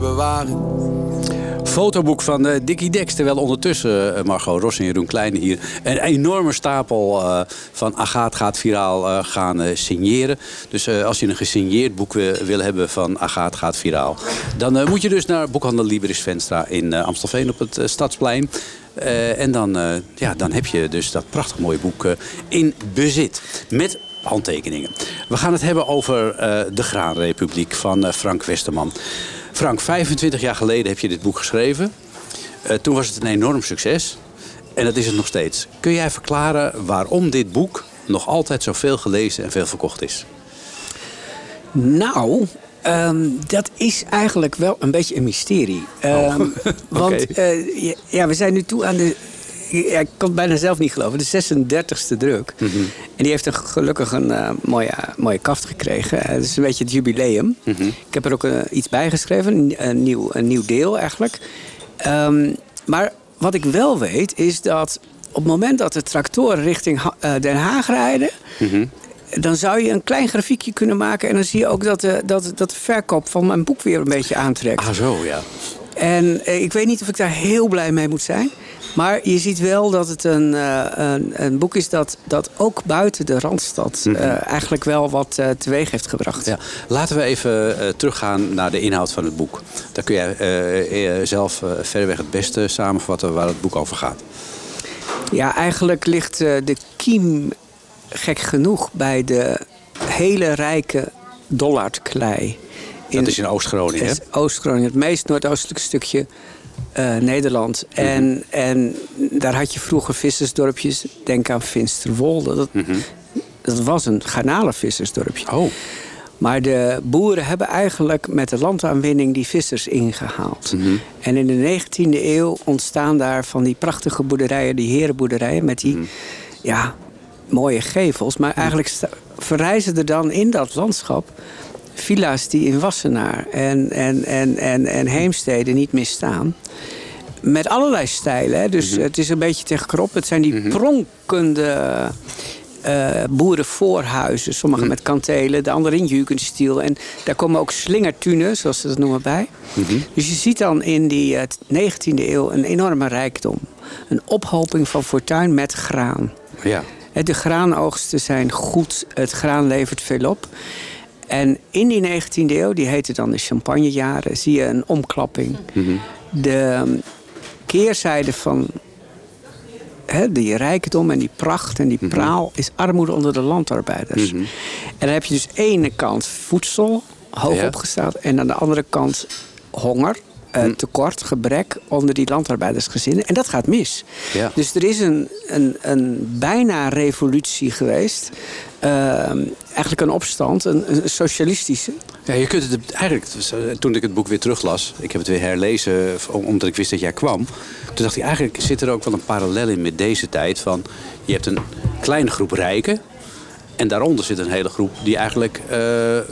Bewaren. Fotoboek van eh, Dickie Dex. Terwijl ondertussen eh, Margot Ros en Jeroen Kleine hier een enorme stapel eh, van Agaat gaat viraal gaan signeren. Dus als je een gesigneerd boek wil, hebben van Agaat gaat viraal... dan moet je dus naar boekhandel Liberis Venstra in Amstelveen op het Stadsplein. En dan, ja, dan heb je dus dat prachtig mooie boek in bezit. Met handtekeningen. We gaan het hebben over de Graanrepubliek van Frank Westerman. Frank, 25 jaar geleden heb je dit boek geschreven. Eh, toen was het een enorm succes. En dat is het nog steeds. Kun jij verklaren waarom dit boek nog altijd zoveel gelezen en veel verkocht is? Nou, ehm, dat is eigenlijk wel een beetje een mysterie. Ehm, [LAUGHS] Want eh, ja, ja, we zijn nu toe aan de. Ik kan het bijna zelf niet geloven. De 36e druk. En die heeft een, gelukkig een eh, mooie, mooie kaft gekregen. Het is een beetje het jubileum. Ik heb er ook eh, iets bij geschreven. Een, nieuw, een nieuw deel eigenlijk. Ehm, maar wat ik wel weet is dat op het moment dat de tractoren richting Ha- eh, Den Haag rijden... Dan zou je een klein grafiekje kunnen maken. En dan zie je ook dat de, dat, dat de verkoop van mijn boek weer een beetje aantrekt. Ah, zo ja. En eh, ik weet niet of ik daar heel blij mee moet zijn. Maar je ziet wel dat het een, eh, een, een boek is dat, dat ook buiten de Randstad... eh, eigenlijk wel wat eh, teweeg heeft gebracht. Ja, laten we even teruggaan naar de inhoud van het boek. Daar kun jij zelf verreweg het beste samenvatten waar het boek over gaat. Ja, eigenlijk ligt de kiem gek genoeg bij de hele rijke Dollardklei. Dat is in Oost-Groningen, Oost-Groningen, het meest noordoostelijke stukje eh, Nederland. En, en daar had je vroeger vissersdorpjes. Denk aan Finsterwolde. Dat, dat was een garnalenvissersdorpje. Oh. Maar de boeren hebben eigenlijk met de landaanwinning die vissers ingehaald. En in de 19e eeuw ontstaan daar van die prachtige boerderijen, die herenboerderijen, met die ja, mooie gevels. Maar eigenlijk verrijzen er dan in dat landschap villa's die in Wassenaar en, en, en, en, en Heemstede niet meer staan. Met allerlei stijlen. Hè. Dus het is een beetje tegenkrop. Het zijn die pronkende eh, boerenvoorhuizen. Sommige met kantelen, de andere in jugendstil. En daar komen ook slingertunen, zoals ze dat noemen, bij. Dus je ziet dan in die eh, 19e eeuw een enorme rijkdom. Een ophoping van fortuin met graan. Ja. Hè, De graanoogsten zijn goed, het graan levert veel op. En in die 19e eeuw, die heette dan de champagnejaren, zie je een omklapping. De ehm, keerzijde van hè, die rijkdom en die pracht en die praal is armoede onder de landarbeiders. En dan heb je dus ene kant voedsel, hoog Ja. opgesteld, en aan de andere kant honger. Eh, tekort, gebrek onder die landarbeidersgezinnen. En dat gaat mis. Ja. Dus er is een, een, een bijna revolutie geweest. Ehm, eigenlijk een opstand, een, een socialistische. Ja, je kunt het eigenlijk, eh, toen ik het boek weer teruglas, ik heb het weer herlezen omdat ik wist dat jij kwam. Toen dacht ik, eigenlijk zit er ook wel een parallel in met deze tijd. Van, je hebt een kleine groep rijken. En daaronder zit een hele groep die eigenlijk eh, eh,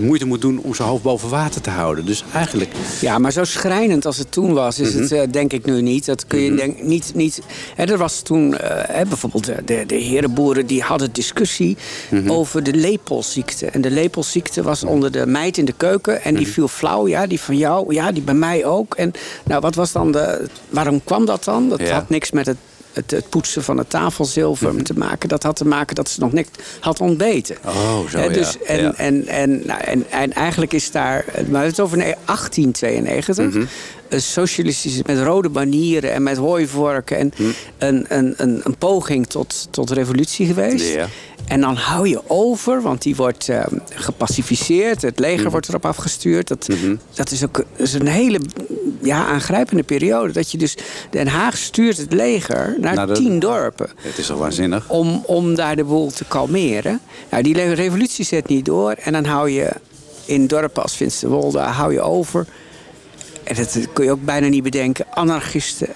moeite moet doen om zijn hoofd boven water te houden. Dus eigenlijk. Ja, maar zo schrijnend als het toen was, is Mhm. het eh, denk ik nu niet. Dat kun je denk, niet. niet hè, er was toen hè, bijvoorbeeld de, de herenboeren die hadden discussie Mhm. over de lepelziekte. En de lepelziekte was onder de meid in de keuken en die Mhm. viel flauw. Ja, die van jou, ja, die bij mij ook. En nou, wat was dan de. Waarom kwam dat dan? Dat Ja. had niks met het. Het, het poetsen van het tafelzilver Mhm. te maken. Dat had te maken dat ze nog niks had ontbeten. Oh, zo, Hè, ja. dus, en, Ja. en, en, nou, en, en eigenlijk is daar, maar we hebben het over ne- 1892, Mhm. een socialistische met rode banieren en met hooivorken en Mhm. een, een, een, een poging tot, tot revolutie geweest. Ja. En dan hou je over, want die wordt eh, gepacificeerd, het leger Mhm. wordt erop afgestuurd. Dat, dat is ook dat is een hele ja, aangrijpende periode. Dat je dus, Den Haag stuurt het leger naar tien dorpen Het is al waanzinnig. om, om daar de boel te kalmeren. Nou, die revolutie zet niet door. En dan hou je in dorpen als Finsterwolde hou je over. En dat kun je ook bijna niet bedenken. Anarchisten.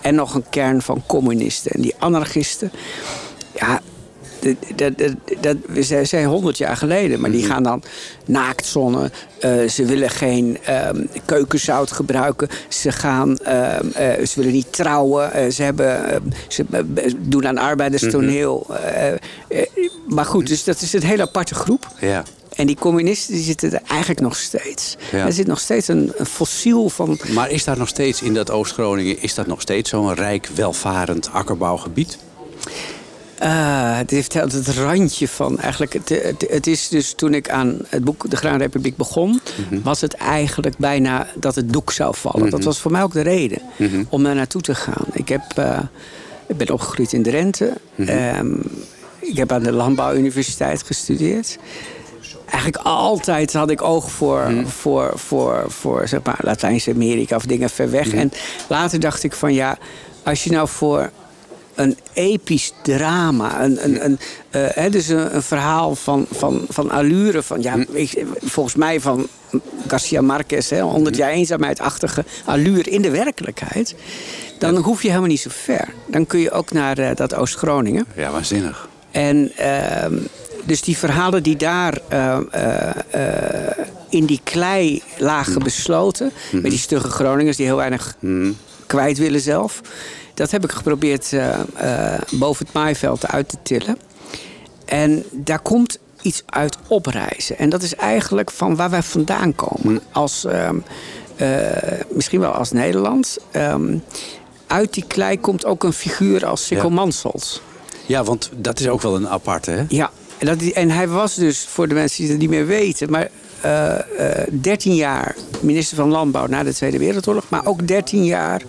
En nog een kern van communisten. En die anarchisten... Ja, dat, dat, dat, we zijn- honderd jaar geleden. Maar die gaan dan naaktzonnen. Eh, ze willen geen ehm, keukenzout gebruiken. Ze, gaan, ehm, eh, ze willen niet trouwen. Eh, ze, hebben, ehm, ze doen aan arbeiderstoneel. Eh, maar goed, dus dat is een hele aparte groep. Ja. En die communisten die zitten er eigenlijk nog steeds. Ja. Er zit nog steeds een, een fossiel van... Maar is daar nog steeds in dat Oost-Groningen, is dat nog steeds zo'n rijk, welvarend akkerbouwgebied? Eh, het heeft het randje van eigenlijk. Het, het, het is dus toen ik aan het boek De Graanrepubliek begon, was het eigenlijk bijna dat het doek zou vallen. Dat was voor mij ook de reden om daar naartoe te gaan. Ik, heb, eh, ik ben opgegroeid in Drenthe. Ehm, ik heb aan de Landbouwuniversiteit gestudeerd. Eigenlijk altijd had ik oog voor, voor, voor, voor zeg maar, Latijns-Amerika of dingen ver weg. En later dacht ik van ja, als je nou voor een episch drama. Een, een, een, eh, hè, dus een, een verhaal van, van, van allure. Van, ja, ik- volgens mij van Garcia Marquez. Hè, 100 jaar eenzaamheidachtige allure in de werkelijkheid. Dan hoef je helemaal niet zo ver. Dan kun je ook naar eh, dat Oost-Groningen. Ja, waanzinnig. En ehm, dus die verhalen die daar eh, eh, in die klei lagen besloten... met die stugge Groningers die heel weinig kwijt willen zelf... dat heb ik geprobeerd eh, eh, boven het maaiveld uit te tillen. En daar komt iets uit opreizen. En dat is eigenlijk van waar wij vandaan komen. Als, ehm, eh, misschien wel als Nederland. Ehm, uit die klei komt ook een figuur als Sikko Ja. Mansholt. Ja, want dat is ook wel een aparte, hè? Ja, en, dat, en hij was dus, voor de mensen die het niet meer weten... maar eh, eh, 13 jaar minister van Landbouw na de Tweede Wereldoorlog... maar ook 13 jaar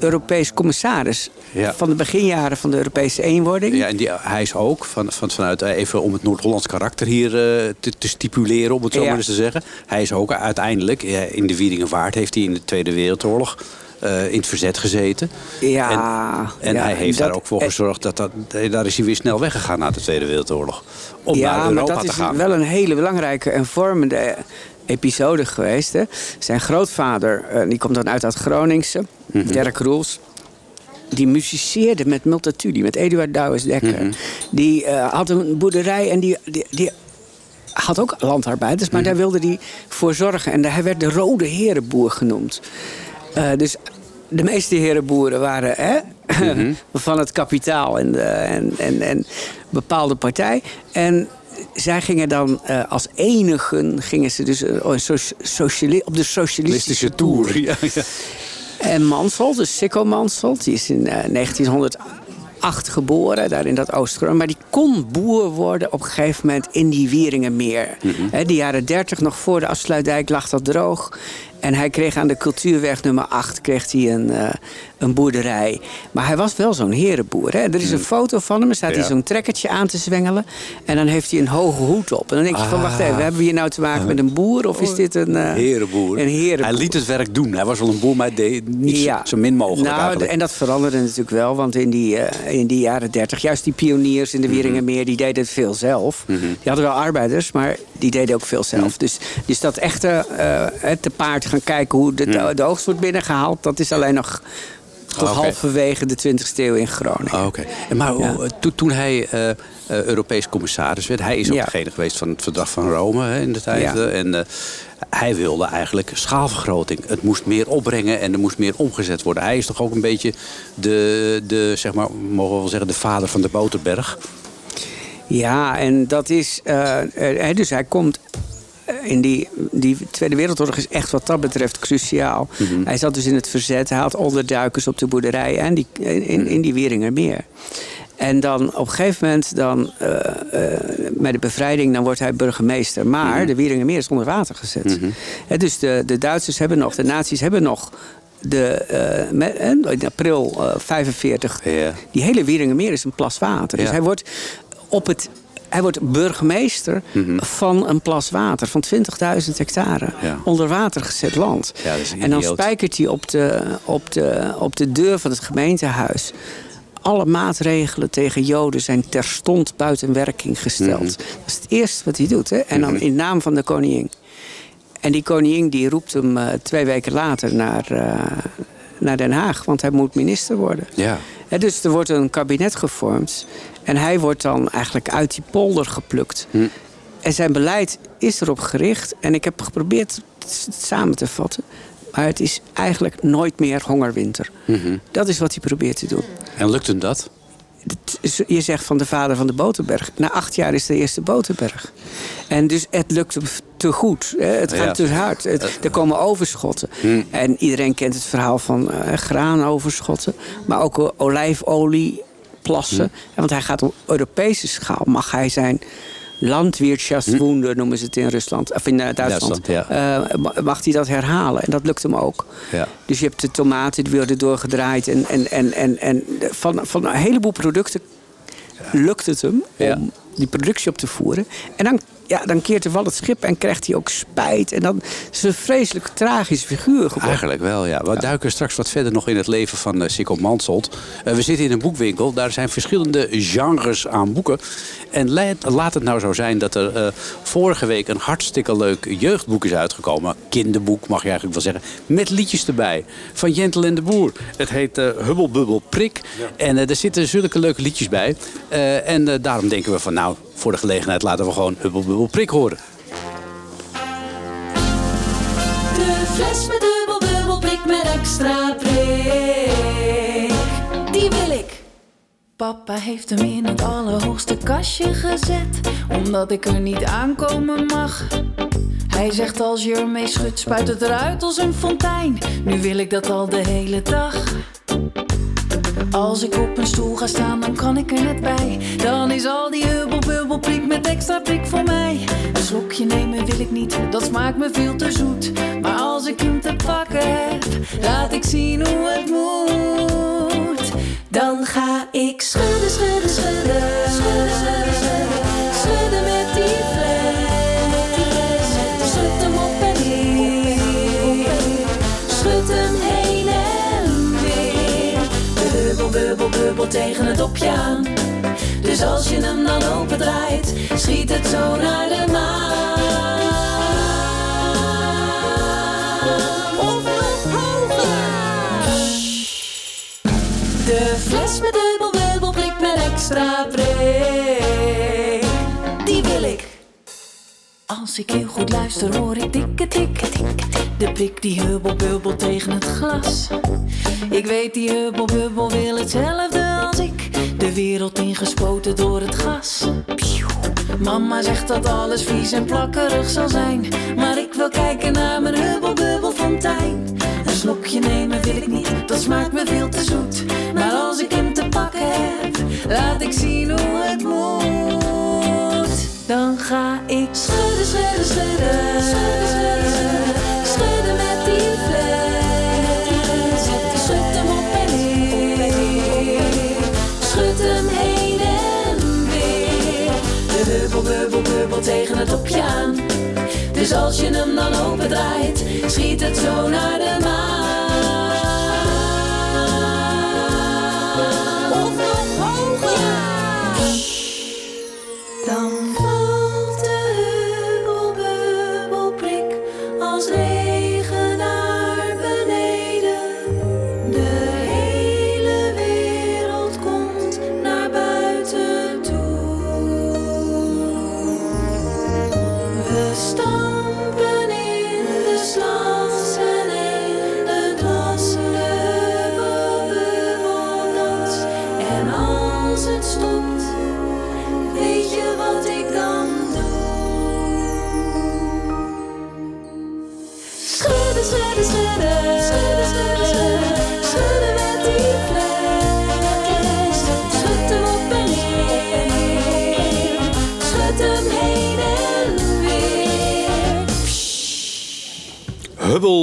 Europees commissaris... Ja. van de beginjaren van de Europese eenwording. Ja, en die, hij is ook, van, van, vanuit, eh, even om het Noord-Hollands karakter hier eh, te, te stipuleren, om het zo Ja. maar eens te zeggen. Hij is ook uiteindelijk, in de Wieringenvaart heeft hij in de Tweede Wereldoorlog eh, in het verzet gezeten. Ja, En, en ja, hij heeft dat- daar ook voor gezorgd dat, dat daar is hij weer snel weggegaan na de Tweede Wereldoorlog. Om ja, naar maar Europa dat te is gaan. wel een hele belangrijke en vormende episode geweest. Hè. Zijn grootvader, eh, die komt dan uit dat Groningse, Mhm. Dirk Roels. Die musiceerde met Multatuli, met Eduard Douwes Dekker. Mhm. Die eh, had een boerderij en die, die, die had ook landarbeiders, Mhm. maar daar wilde hij voor zorgen. En hij werd de Rode Herenboer genoemd. Eh, dus de meeste herenboeren waren hè, [LAUGHS] van het kapitaal en, de, en, en, en bepaalde partij. En zij gingen dan eh, als enigen gingen ze dus eh, so- sociali- op de socialistische tour. Ja, ja. En Mansholt, dus Sikko Mansholt, die is in eh, 1908 geboren, daar in dat Oost-Groningen. Maar die kon boer worden op een gegeven moment in die Wieringenmeer. Hè, de jaren 30, nog voor de afsluitdijk, lag dat droog. En hij kreeg aan de cultuurweg nummer 8 kreeg hij een, eh, een boerderij. Maar hij was wel zo'n herenboer. Hè? Er is een foto van hem, er staat hij zo'n trekkertje aan te zwengelen. En dan heeft hij een hoge hoed op. En dan denk je van, wacht even, hebben we hier nou te maken met een boer? Of is dit een... eh, Herenboer. Een herenboer. Hij liet het werk doen. Hij was wel een boer, maar hij deed niet zo- zo min mogelijk nou, eigenlijk. En dat veranderde natuurlijk wel, want in die, eh, in die jaren dertig... juist die pioniers in de Mhm. Wieringenmeer, die deden het veel zelf. Die hadden wel arbeiders, maar die deden ook veel zelf. Mhm. Dus, dus dat echte het te paard gaan kijken hoe de, de oogst wordt binnengehaald... dat is alleen nog tot halverwege de 20e eeuw in Groningen. Ah, Oké. Maar Ja. hoe- toen, hij eh, eh, Europees commissaris werd, hij is ook Ja. degene geweest van het verdrag van Rome hè, in de tijd. Ja. eh, En eh, hij wilde eigenlijk schaalvergroting. Het moest meer opbrengen en er moest meer omgezet worden. Hij is toch ook een beetje de, de zeg maar, mogen we wel zeggen, de vader van de Boterberg. Ja, en dat is. eh, eh, dus hij komt. Eh, In die, die Tweede Wereldoorlog is echt wat dat betreft cruciaal. Hij zat dus in het verzet. Hij had onderduikers op de boerderij en die, in, in die Wieringermeer. En dan op een gegeven moment, dan, eh, eh, met de bevrijding, dan wordt hij burgemeester. Maar de Wieringermeer is onder water gezet. Dus de, de Duitsers hebben nog, de nazi's hebben nog de, eh, met- eh, in april eh 45 Ja. die hele Wieringermeer is een plas water. Dus hij wordt op het. Hij wordt burgemeester van een plas water van 20.000 hectare. Mhm. Ja. Onder water gezet land. Ja, en dan spijkert hij op de, op, de, op de deur van het gemeentehuis. Alle maatregelen tegen Joden zijn terstond buiten werking gesteld. Mhm. Dat is het eerste wat hij doet. Hè? En dan in naam van de koningin. En die koningin die roept hem eh, twee weken later naar, eh, naar Den Haag. Want hij moet minister worden. Ja. Dus er wordt een kabinet gevormd. En hij wordt dan eigenlijk uit die polder geplukt. En zijn beleid is erop gericht. En ik heb geprobeerd het samen te vatten. Maar het is eigenlijk nooit meer hongerwinter. Dat is wat hij probeert te doen. En lukt hem dat? Je zegt van de vader van de Boterberg. Na acht jaar is de eerste Boterberg. En dus het lukt hem te goed. Het gaat Ja. te hard. Het- er komen overschotten. En iedereen kent het verhaal van eh, graanoverschotten. Maar ook eh, olijfolieplassen. En Want hij gaat op Europese schaal. Mag hij zijn landwirtschaftswoende, noemen ze het in Rusland. Of in eh, Duitsland. Duitsland, Eh, ma- mag hij dat herhalen. En dat lukt hem ook. Ja. Dus je hebt de tomaten die worden doorgedraaid. En, en, en, en, en van, van een heleboel producten lukt het hem om die productie op te voeren. En dan, ja, dan keert er wel het schip en krijgt hij ook spijt. En dan is het een vreselijk tragisch figuur geworden. Eigenlijk wel, ja. We duiken straks wat verder nog in het leven van uh, Sikko Mansholt. Eh, we zitten in een boekwinkel. Daar zijn verschillende genres aan boeken. En laat, laat het nou zo zijn dat er eh, vorige week een hartstikke leuk jeugdboek is uitgekomen. Kinderboek, mag je eigenlijk wel zeggen. Met liedjes erbij. Van Jentel en de Boer. Het heet eh Bubbel Prik. En eh, er zitten zulke leuke liedjes bij. Eh, en eh, daarom denken we van nou, voor de gelegenheid laten we gewoon Hubbel Bubbel Prik horen. De fles met dubbel bubbel prik met extra prik. Die wil ik. Papa heeft hem in het allerhoogste kastje gezet, omdat ik er niet aankomen mag. Hij zegt als je ermee schudt, spuit het eruit als een fontein. Nu wil ik dat al de hele dag. Als ik op een stoel ga staan, dan kan ik er net bij. Dan is al die hubbel met extra prik voor mij. Een slokje nemen wil ik niet, dat smaakt me veel te zoet. Maar als ik hem te pakken heb, laat ik zien hoe het moet. Dan ga ik schudden, schudden. Schudden, schudden, schudden. Schudden tegen het dopje aan. Dus als je hem dan opendraait, schiet het zo naar de maan. Hoger. De fles met dubbel bubbel prik met extra prik. Die wil ik. Als ik heel goed luister hoor ik dikke tik. De prik die hubbel bubbel tegen het glas. Ik weet die hubbel bubbel wil hetzelfde De wereld ingespoten door het gas. Mama zegt dat alles vies en plakkerig zal zijn. Maar ik wil kijken naar mijn hubbel bubbel fontein. Een slokje nemen wil ik niet, dat smaakt me veel te zoet. Maar als ik hem te pakken heb, laat ik zien hoe het moet. Dan ga ik schudden, schudden. Schudden Dus als je hem dan opendraait, schiet het zo naar de maan.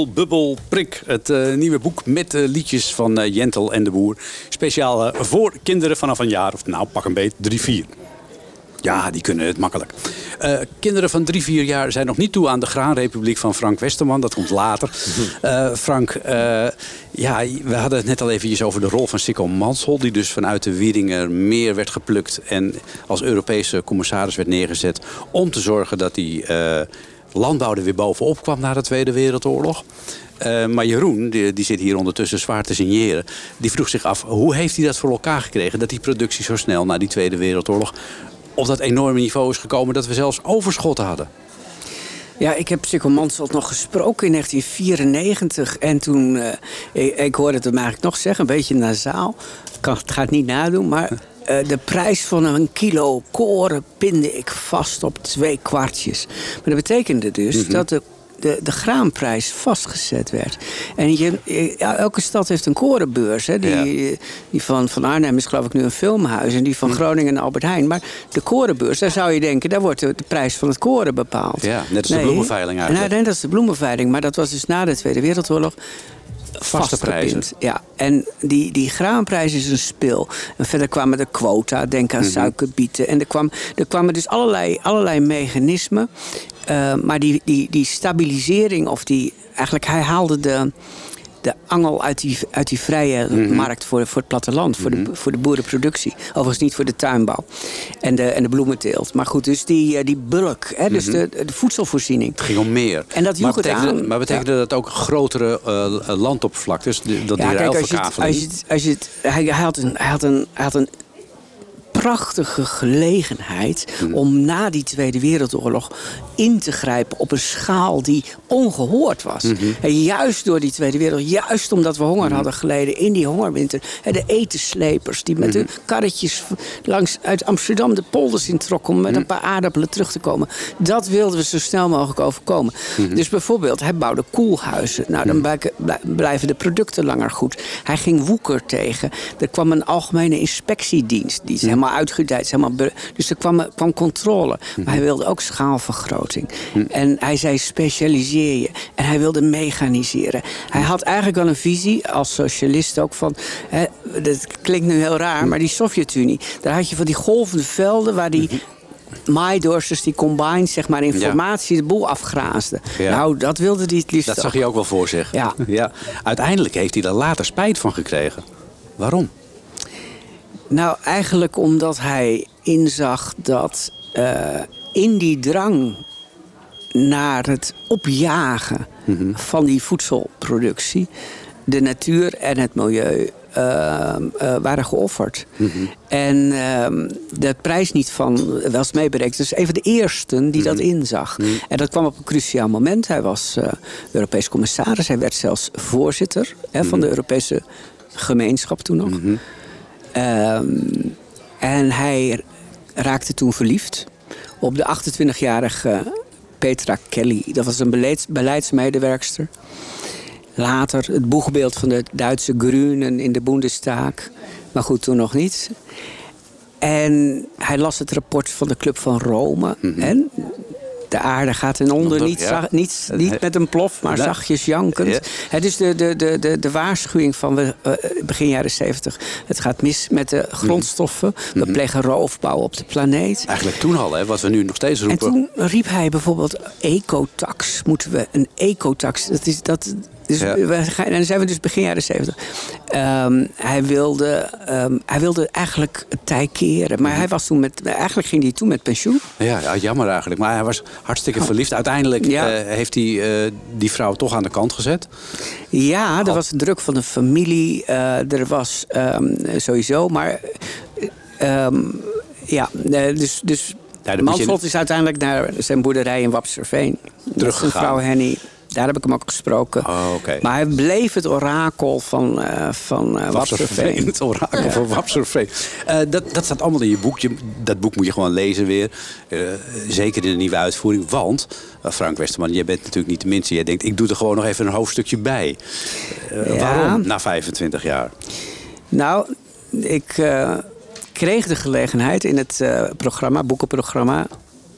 Bubbel, prik. Het eh, nieuwe boek met liedjes van eh, Jentel en de Boer. Speciaal eh, voor kinderen vanaf een jaar of nou pak een beet, drie, vier. Ja, die kunnen het makkelijk. Kinderen van drie, vier jaar zijn nog niet toe aan de Graanrepubliek van Frank Westerman. Dat komt later. [LAUGHS] Frank, ja, we hadden het net al eventjes over de rol van Sikko Manshol. Die dus vanuit de Wieringer meer werd geplukt. En als Europese commissaris werd neergezet. Om te zorgen dat die landbouw er weer bovenop kwam na de Tweede Wereldoorlog. Eh, maar Jeroen, die, zit hier ondertussen zwaar te signeren. Die vroeg zich af, hoe heeft hij dat voor elkaar gekregen... dat die productie zo snel na die Tweede Wereldoorlog... op dat enorme niveau is gekomen dat we zelfs overschot hadden. Ja, ik heb Sikkel nog gesproken in 1994. En toen, eh, ik, hoorde het hem eigenlijk nog zeggen, een beetje nasaal. Ik kan, het ga het niet nadoen, maar de prijs van een kilo koren pinde ik vast op twee kwartjes. Maar dat betekende dus dat de de, de graanprijs vastgezet werd. En je, ja, elke stad heeft een korenbeurs. Hè. Die, die van, van Arnhem is geloof ik nu een filmhuis. En die van Groningen en Albert Heijn. Maar de korenbeurs, daar zou je denken... daar wordt de, de prijs van het koren bepaald. Ja, net als de bloemenveiling eigenlijk. Nee, net als de bloemenveiling. Maar dat was dus na de Tweede Wereldoorlog Vaste prijzen. Ja, en die, die graanprijs is een spil. En verder kwamen de quota, denk aan suikerbieten. En er, kwam, er kwamen dus allerlei, allerlei mechanismen. Eh, maar die, die, die stabilisering, of die. Eigenlijk, hij haalde de, de angel uit die, uit die vrije markt voor, voor het platteland, voor, de, voor de boerenproductie. Overigens niet voor de tuinbouw en de, en de bloementeelt. Maar goed, dus die, eh, die bulk, hè, dus de, de voedselvoorziening. Het ging om meer. En dat maar betekende, aan. Maar betekende dat ook grotere eh, landoppervlaktes? de- Dat Ja, die kijk, als je het, als je het, als je het, hij, hij, had een, hij, had een, hij had een prachtige gelegenheid om na die Tweede Wereldoorlog in te grijpen op een schaal die ongehoord was. En juist door die Tweede Wereldoorlog, juist omdat we honger hadden geleden in die hongerwinter. En de etenslepers die met de karretjes langs uit Amsterdam de polders introkken om met een paar aardappelen terug te komen. Dat wilden we zo snel mogelijk overkomen. Dus bijvoorbeeld, hij bouwde koelhuizen. Nou, dan blijven de producten langer goed. Hij ging woeker tegen. Er kwam een algemene inspectiedienst. Die is helemaal uitgedijd. dus er kwam, kwam controle. Maar hij wilde ook schaalvergroting. En hij zei specialiseer je. En hij wilde mechaniseren. Hij had eigenlijk wel een visie, als socialist ook, van... Hè, dat klinkt nu heel raar, maar die Sovjet-Unie... daar had je van die golvende velden waar die... maaidors, dus die combines, zeg maar, informatie de boel afgraasden. Ja. Nou, dat wilde hij het liefst Dat zag je ook wel voor zich. Ja. ja. Uiteindelijk heeft hij er later spijt van gekregen. Waarom? Nou, eigenlijk omdat hij inzag dat eh, in die drang naar het opjagen van die voedselproductie de natuur en het milieu eh, eh, waren geofferd. En ehm, de prijs niet van was meeberekend. Dus een van de eersten die dat inzag. En dat kwam op een cruciaal moment. Hij was eh Europees commissaris. Hij werd zelfs voorzitter hè, van de Europese gemeenschap toen nog. Ehm, en hij raakte toen verliefd op de 28-jarige Petra Kelly. Dat was een beleids- beleidsmedewerkster. Later het boegbeeld van de Duitse Grünen in de Bundestag. Maar goed, toen nog niet. En hij las het rapport van de Club van Rome. En de aarde gaat ten onder, niet, ja. niet, niet met een plof, maar zachtjes jankend. Ja. Het is de, de, de, de, de waarschuwing van we, eh, begin jaren 70. Het gaat mis met de grondstoffen. We plegen roofbouw op de planeet. Eigenlijk toen al, hè, wat we nu nog steeds En roepen. toen riep hij bijvoorbeeld ecotax. Moeten we een ecotax? Dat is dat. Dus Ja. we gaan, en dan zijn we dus begin jaren zeventig. Ehm, hij, wilde, ehm, hij wilde eigenlijk het tij keren. Maar hij was toen met. Eigenlijk ging hij toen met pensioen. Ja, ja, jammer eigenlijk. Maar hij was hartstikke verliefd. Uiteindelijk Oh. Ja. eh, heeft hij eh, die vrouw toch aan de kant gezet. Ja, er was druk van de familie. eh, er was ehm, sowieso. Maar. ja, dus. dus Ja, Mansholt is uiteindelijk naar zijn boerderij in Wapserveen. Teruggegaan. zijn vrouw Henny. Daar heb ik hem ook gesproken. Oh. Maar hij bleef het orakel van, eh van eh Wapserveen. Het orakel van Wapserveen. Eh, dat, dat staat allemaal in je boek. Je, dat boek moet je gewoon lezen weer. Eh, zeker in de nieuwe uitvoering. Want, eh, Frank Westerman, jij bent natuurlijk niet de minste. Jij denkt, ik doe er gewoon nog even een hoofdstukje bij. Eh, Ja. Waarom? Na 25 jaar. Nou, ik eh, kreeg de gelegenheid in het eh, programma, boekenprogramma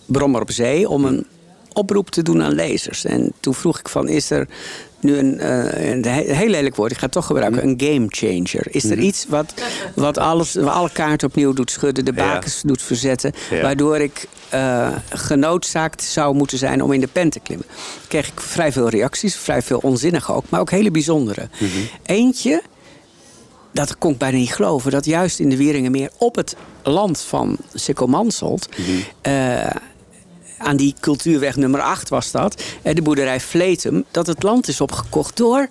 Brommer op Zee... om een oproep te doen aan lezers. En toen vroeg ik van, is er nu een, eh, een he- heel lelijk woord, ik ga het toch gebruiken, een game changer. Is er iets wat, wat alles, alle kaarten opnieuw doet schudden, de Ja. bakens doet verzetten... Ja. waardoor ik eh, genoodzaakt zou moeten zijn om in de pen te klimmen? Kreeg ik vrij veel reacties, vrij veel onzinnige ook, maar ook hele bijzondere. Eentje dat kon ik bijna niet geloven. Dat juist in de Wieringenmeer op het land van Sikkelmanselt... eh, aan die cultuurweg nummer 8 was dat... eh, de boerderij Vletum... dat het land is opgekocht door,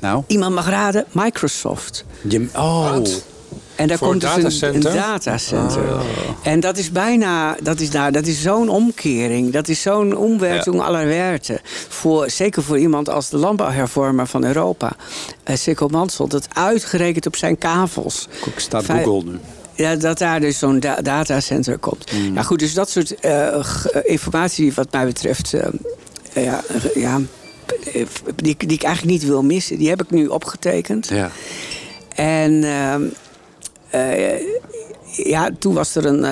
Nou, iemand mag raden, Microsoft. je, oh. En daar komt een dus een, een datacenter? datacenter. En dat is bijna, dat is, nou, dat is zo'n omkering. Dat is zo'n omwerking aller werten. Voor, zeker voor iemand als de landbouwhervormer van Europa. Uh, Sikkel Mansell, dat uitgerekend op zijn kavels. Staat Vijf- Google nu. Ja, dat daar dus zo'n da- datacenter komt. Ja, goed, dus dat soort eh, eh, informatie, wat mij betreft, eh, ja, ja, die, die ik eigenlijk niet wil missen, die heb ik nu opgetekend. Ja. En ehm, eh, ja, toen was er een,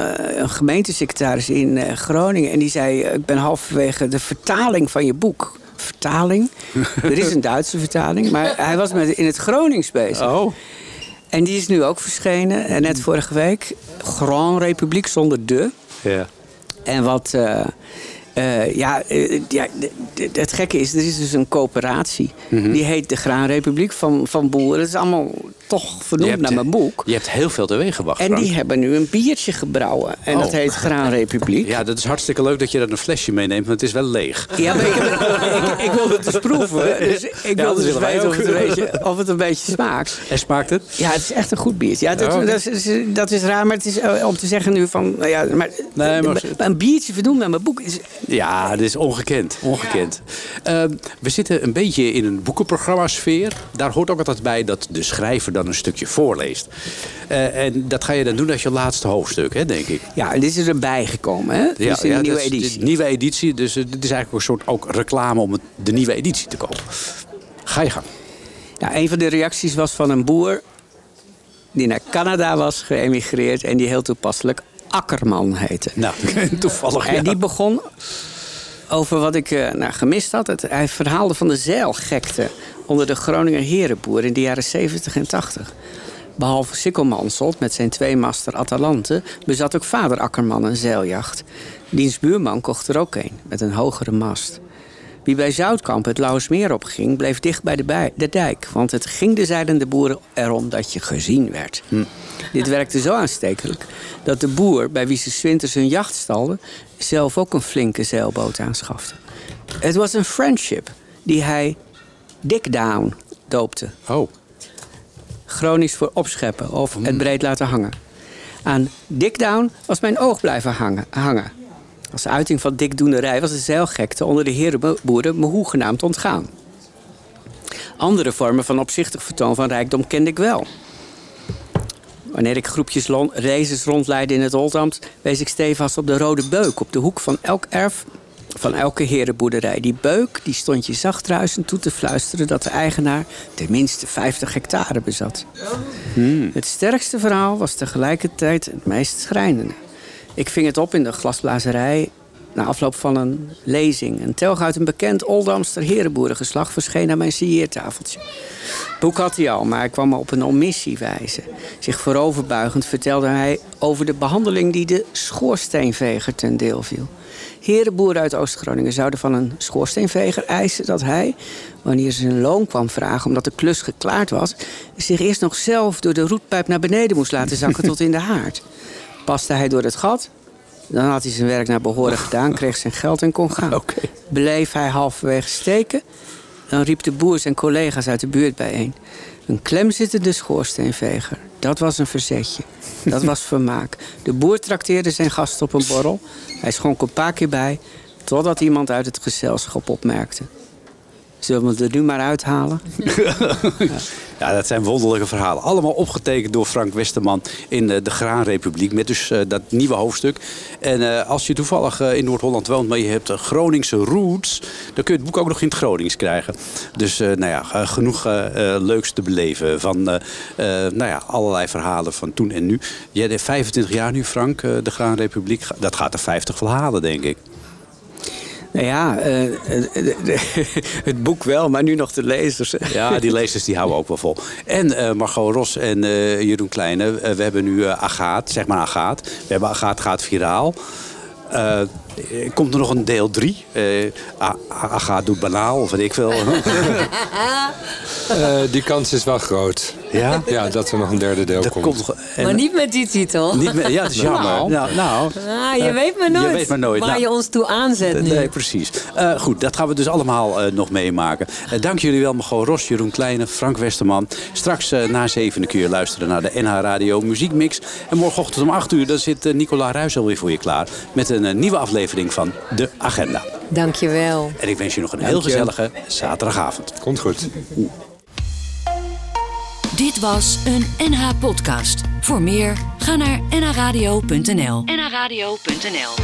een gemeentesecretaris in Groningen. En die zei, ik ben halverwege de vertaling van je boek. Vertaling? [LAUGHS] er is een Duitse vertaling. Maar hij was met, in het Gronings bezig. Oh. En die is nu ook verschenen. En net vorige week. Grand Republiek zonder de. Ja. En wat... eh, eh, ja, eh, ja het gekke is, er is dus een coöperatie. Mhm. Die heet de Graanrepubliek van, van Boeren. Dat is allemaal toch vernoemd hebt- naar mijn boek. Je hebt heel veel teweeg gebracht, En Frank. die hebben nu een biertje gebrouwen. En dat Oh. heet Graanrepubliek. Ja, dat is hartstikke leuk dat je dat een flesje meeneemt, maar het is wel leeg. Ja, maar ik, heb- ik, ik wilde het dus proeven. Dus ik Ja, dat dus weten of het, een beetje, of het een beetje smaakt. En smaakt het? Ja, het is echt een goed biertje. Ja, dat, Oh, dat, is, dat is raar, maar het is eh, om te zeggen nu van... nou Ja, maar, Nee, maar- een biertje vernoemd naar mijn boek is... Ja, dit is ongekend. ongekend. Ehm, we zitten een beetje in een boekenprogramma-sfeer. Daar hoort ook altijd bij dat de schrijver dan een stukje voorleest. Eh, en dat ga je dan doen als je laatste hoofdstuk, hè, denk ik. Ja, dit is erbij gekomen, hè? De dat nieuwe is editie. nieuwe editie. Dus eh, dit is eigenlijk een soort ook reclame om het- de nieuwe editie te kopen. Ga je gang. Ja, een van de reacties was van een boer... die naar Canada was geëmigreerd... en die heel toepasselijk Akkerman heette. Nou, [LAUGHS] toevallig. En ja. die begon over wat ik eh, nou, gemist had. Het, hij verhaalde van de zeilgekte onder de Groninger herenboer in de jaren 70 en 80. Behalve Sikkelmanselt met zijn tweemaster Atalante... bezat ook vader Akkerman een zeiljacht. Diens buurman kocht er ook een, met een hogere mast. Wie bij Zoutkamp het Lauwersmeer opging, bleef dicht bij de, bij- de dijk. Want het ging de zeilende boeren erom dat je gezien werd. Dit werkte zo aanstekelijk dat de boer bij wie ze 's winters hun jacht stalden... zelf ook een flinke zeilboot aanschafte. Het was een friendship die hij Dick Down doopte. Oh, Gronings voor opscheppen of het breed laten hangen. Aan Dick Down was mijn oog blijven hangen. hangen. Als uiting van dikdoenerij was de zeilgekte onder de herenboeren me hoegenaamd ontgaan. Andere vormen van opzichtig vertoon van rijkdom kende ik wel. Wanneer ik groepjes races rondleidde in het Oldambt... wees ik stevast op de rode beuk op de hoek van elk erf van elke herenboerderij. Die beuk die stond je zacht ruisend toe te fluisteren... dat de eigenaar tenminste 50 hectare bezat. Het sterkste verhaal was tegelijkertijd het meest schrijnende. Ik ving het op in de glasblazerij na afloop van een lezing. Een telg uit een bekend Oldamster herenboerengeslacht verscheen aan mijn signeertafeltje. Het boek had hij al, maar hij kwam me op een omissie wijzen. Zich vooroverbuigend vertelde hij over de behandeling die de schoorsteenveger ten deel viel. Herenboeren uit Oost-Groningen zouden van een schoorsteenveger eisen dat hij, wanneer ze zijn loon kwam vragen omdat de klus geklaard was, zich eerst nog zelf door de roetpijp naar beneden moest laten zakken tot in de haard. Paste hij door het gat, dan had hij zijn werk naar behoren gedaan, kreeg zijn geld en kon gaan. Bleef hij halverwege steken, dan riep de boer zijn collega's uit de buurt bijeen. Een klemzittende schoorsteenveger. Dat was een verzetje. Dat was vermaak. De boer trakteerde zijn gast op een borrel. Hij schonk een paar keer bij, totdat iemand uit het gezelschap opmerkte. Zullen we het er nu maar uithalen? [LAUGHS] Ja, dat zijn wonderlijke verhalen. Allemaal opgetekend door Frank Westerman in eh, de Graanrepubliek. Met dus eh, dat nieuwe hoofdstuk. En eh, als je toevallig in Noord-Holland woont, maar je hebt Groningse roots. Dan kun je het boek ook nog in het Gronings krijgen. Dus nou ja, genoeg leuks te beleven. Van nou ja, allerlei verhalen van toen en nu. Jij deed 25 jaar nu, Frank, de Graanrepubliek. Dat gaat er 50 verhalen, denk ik. Nou ja, eh, [LAUGHS] het boek wel, maar nu nog de lezers. Ja, die lezers die houden ook wel vol. En eh, Margot Ros en eh, Jeroen Kleine, we hebben nu Agaat, zeg maar Agaat. We hebben Agaat gaat viraal. Eh, komt er nog een deel 3? Agaat doet banaal, of weet ik veel. [LAUGHS] Eh, die kans is wel groot. Ja? Ja, dat er nog een derde deel komt. komt en- Maar niet met die titel. Niet meer, ja, dat is jammer. Nou. Nou, nou, Ah, je weet maar nooit, Je weet maar nooit. waar Nou, je ons toe aanzet nu. Nee, precies. Eh, goed, dat gaan we dus allemaal eh, nog meemaken. Eh, dank jullie wel, Margot Ros, Jeroen Kleine, Frank Westerman. Straks na zevenen kun je luisteren naar de NH Radio Muziekmix. En morgenochtend om 8 uur dan zit Nicola Ruijs alweer voor je klaar... met een nieuwe aflevering van De Agenda. Dankjewel. En ik wens je nog een heel gezellige zaterdagavond. Komt goed. Dit was een NH-podcast. Voor meer, ga naar nhradio.nl. nhradio.nl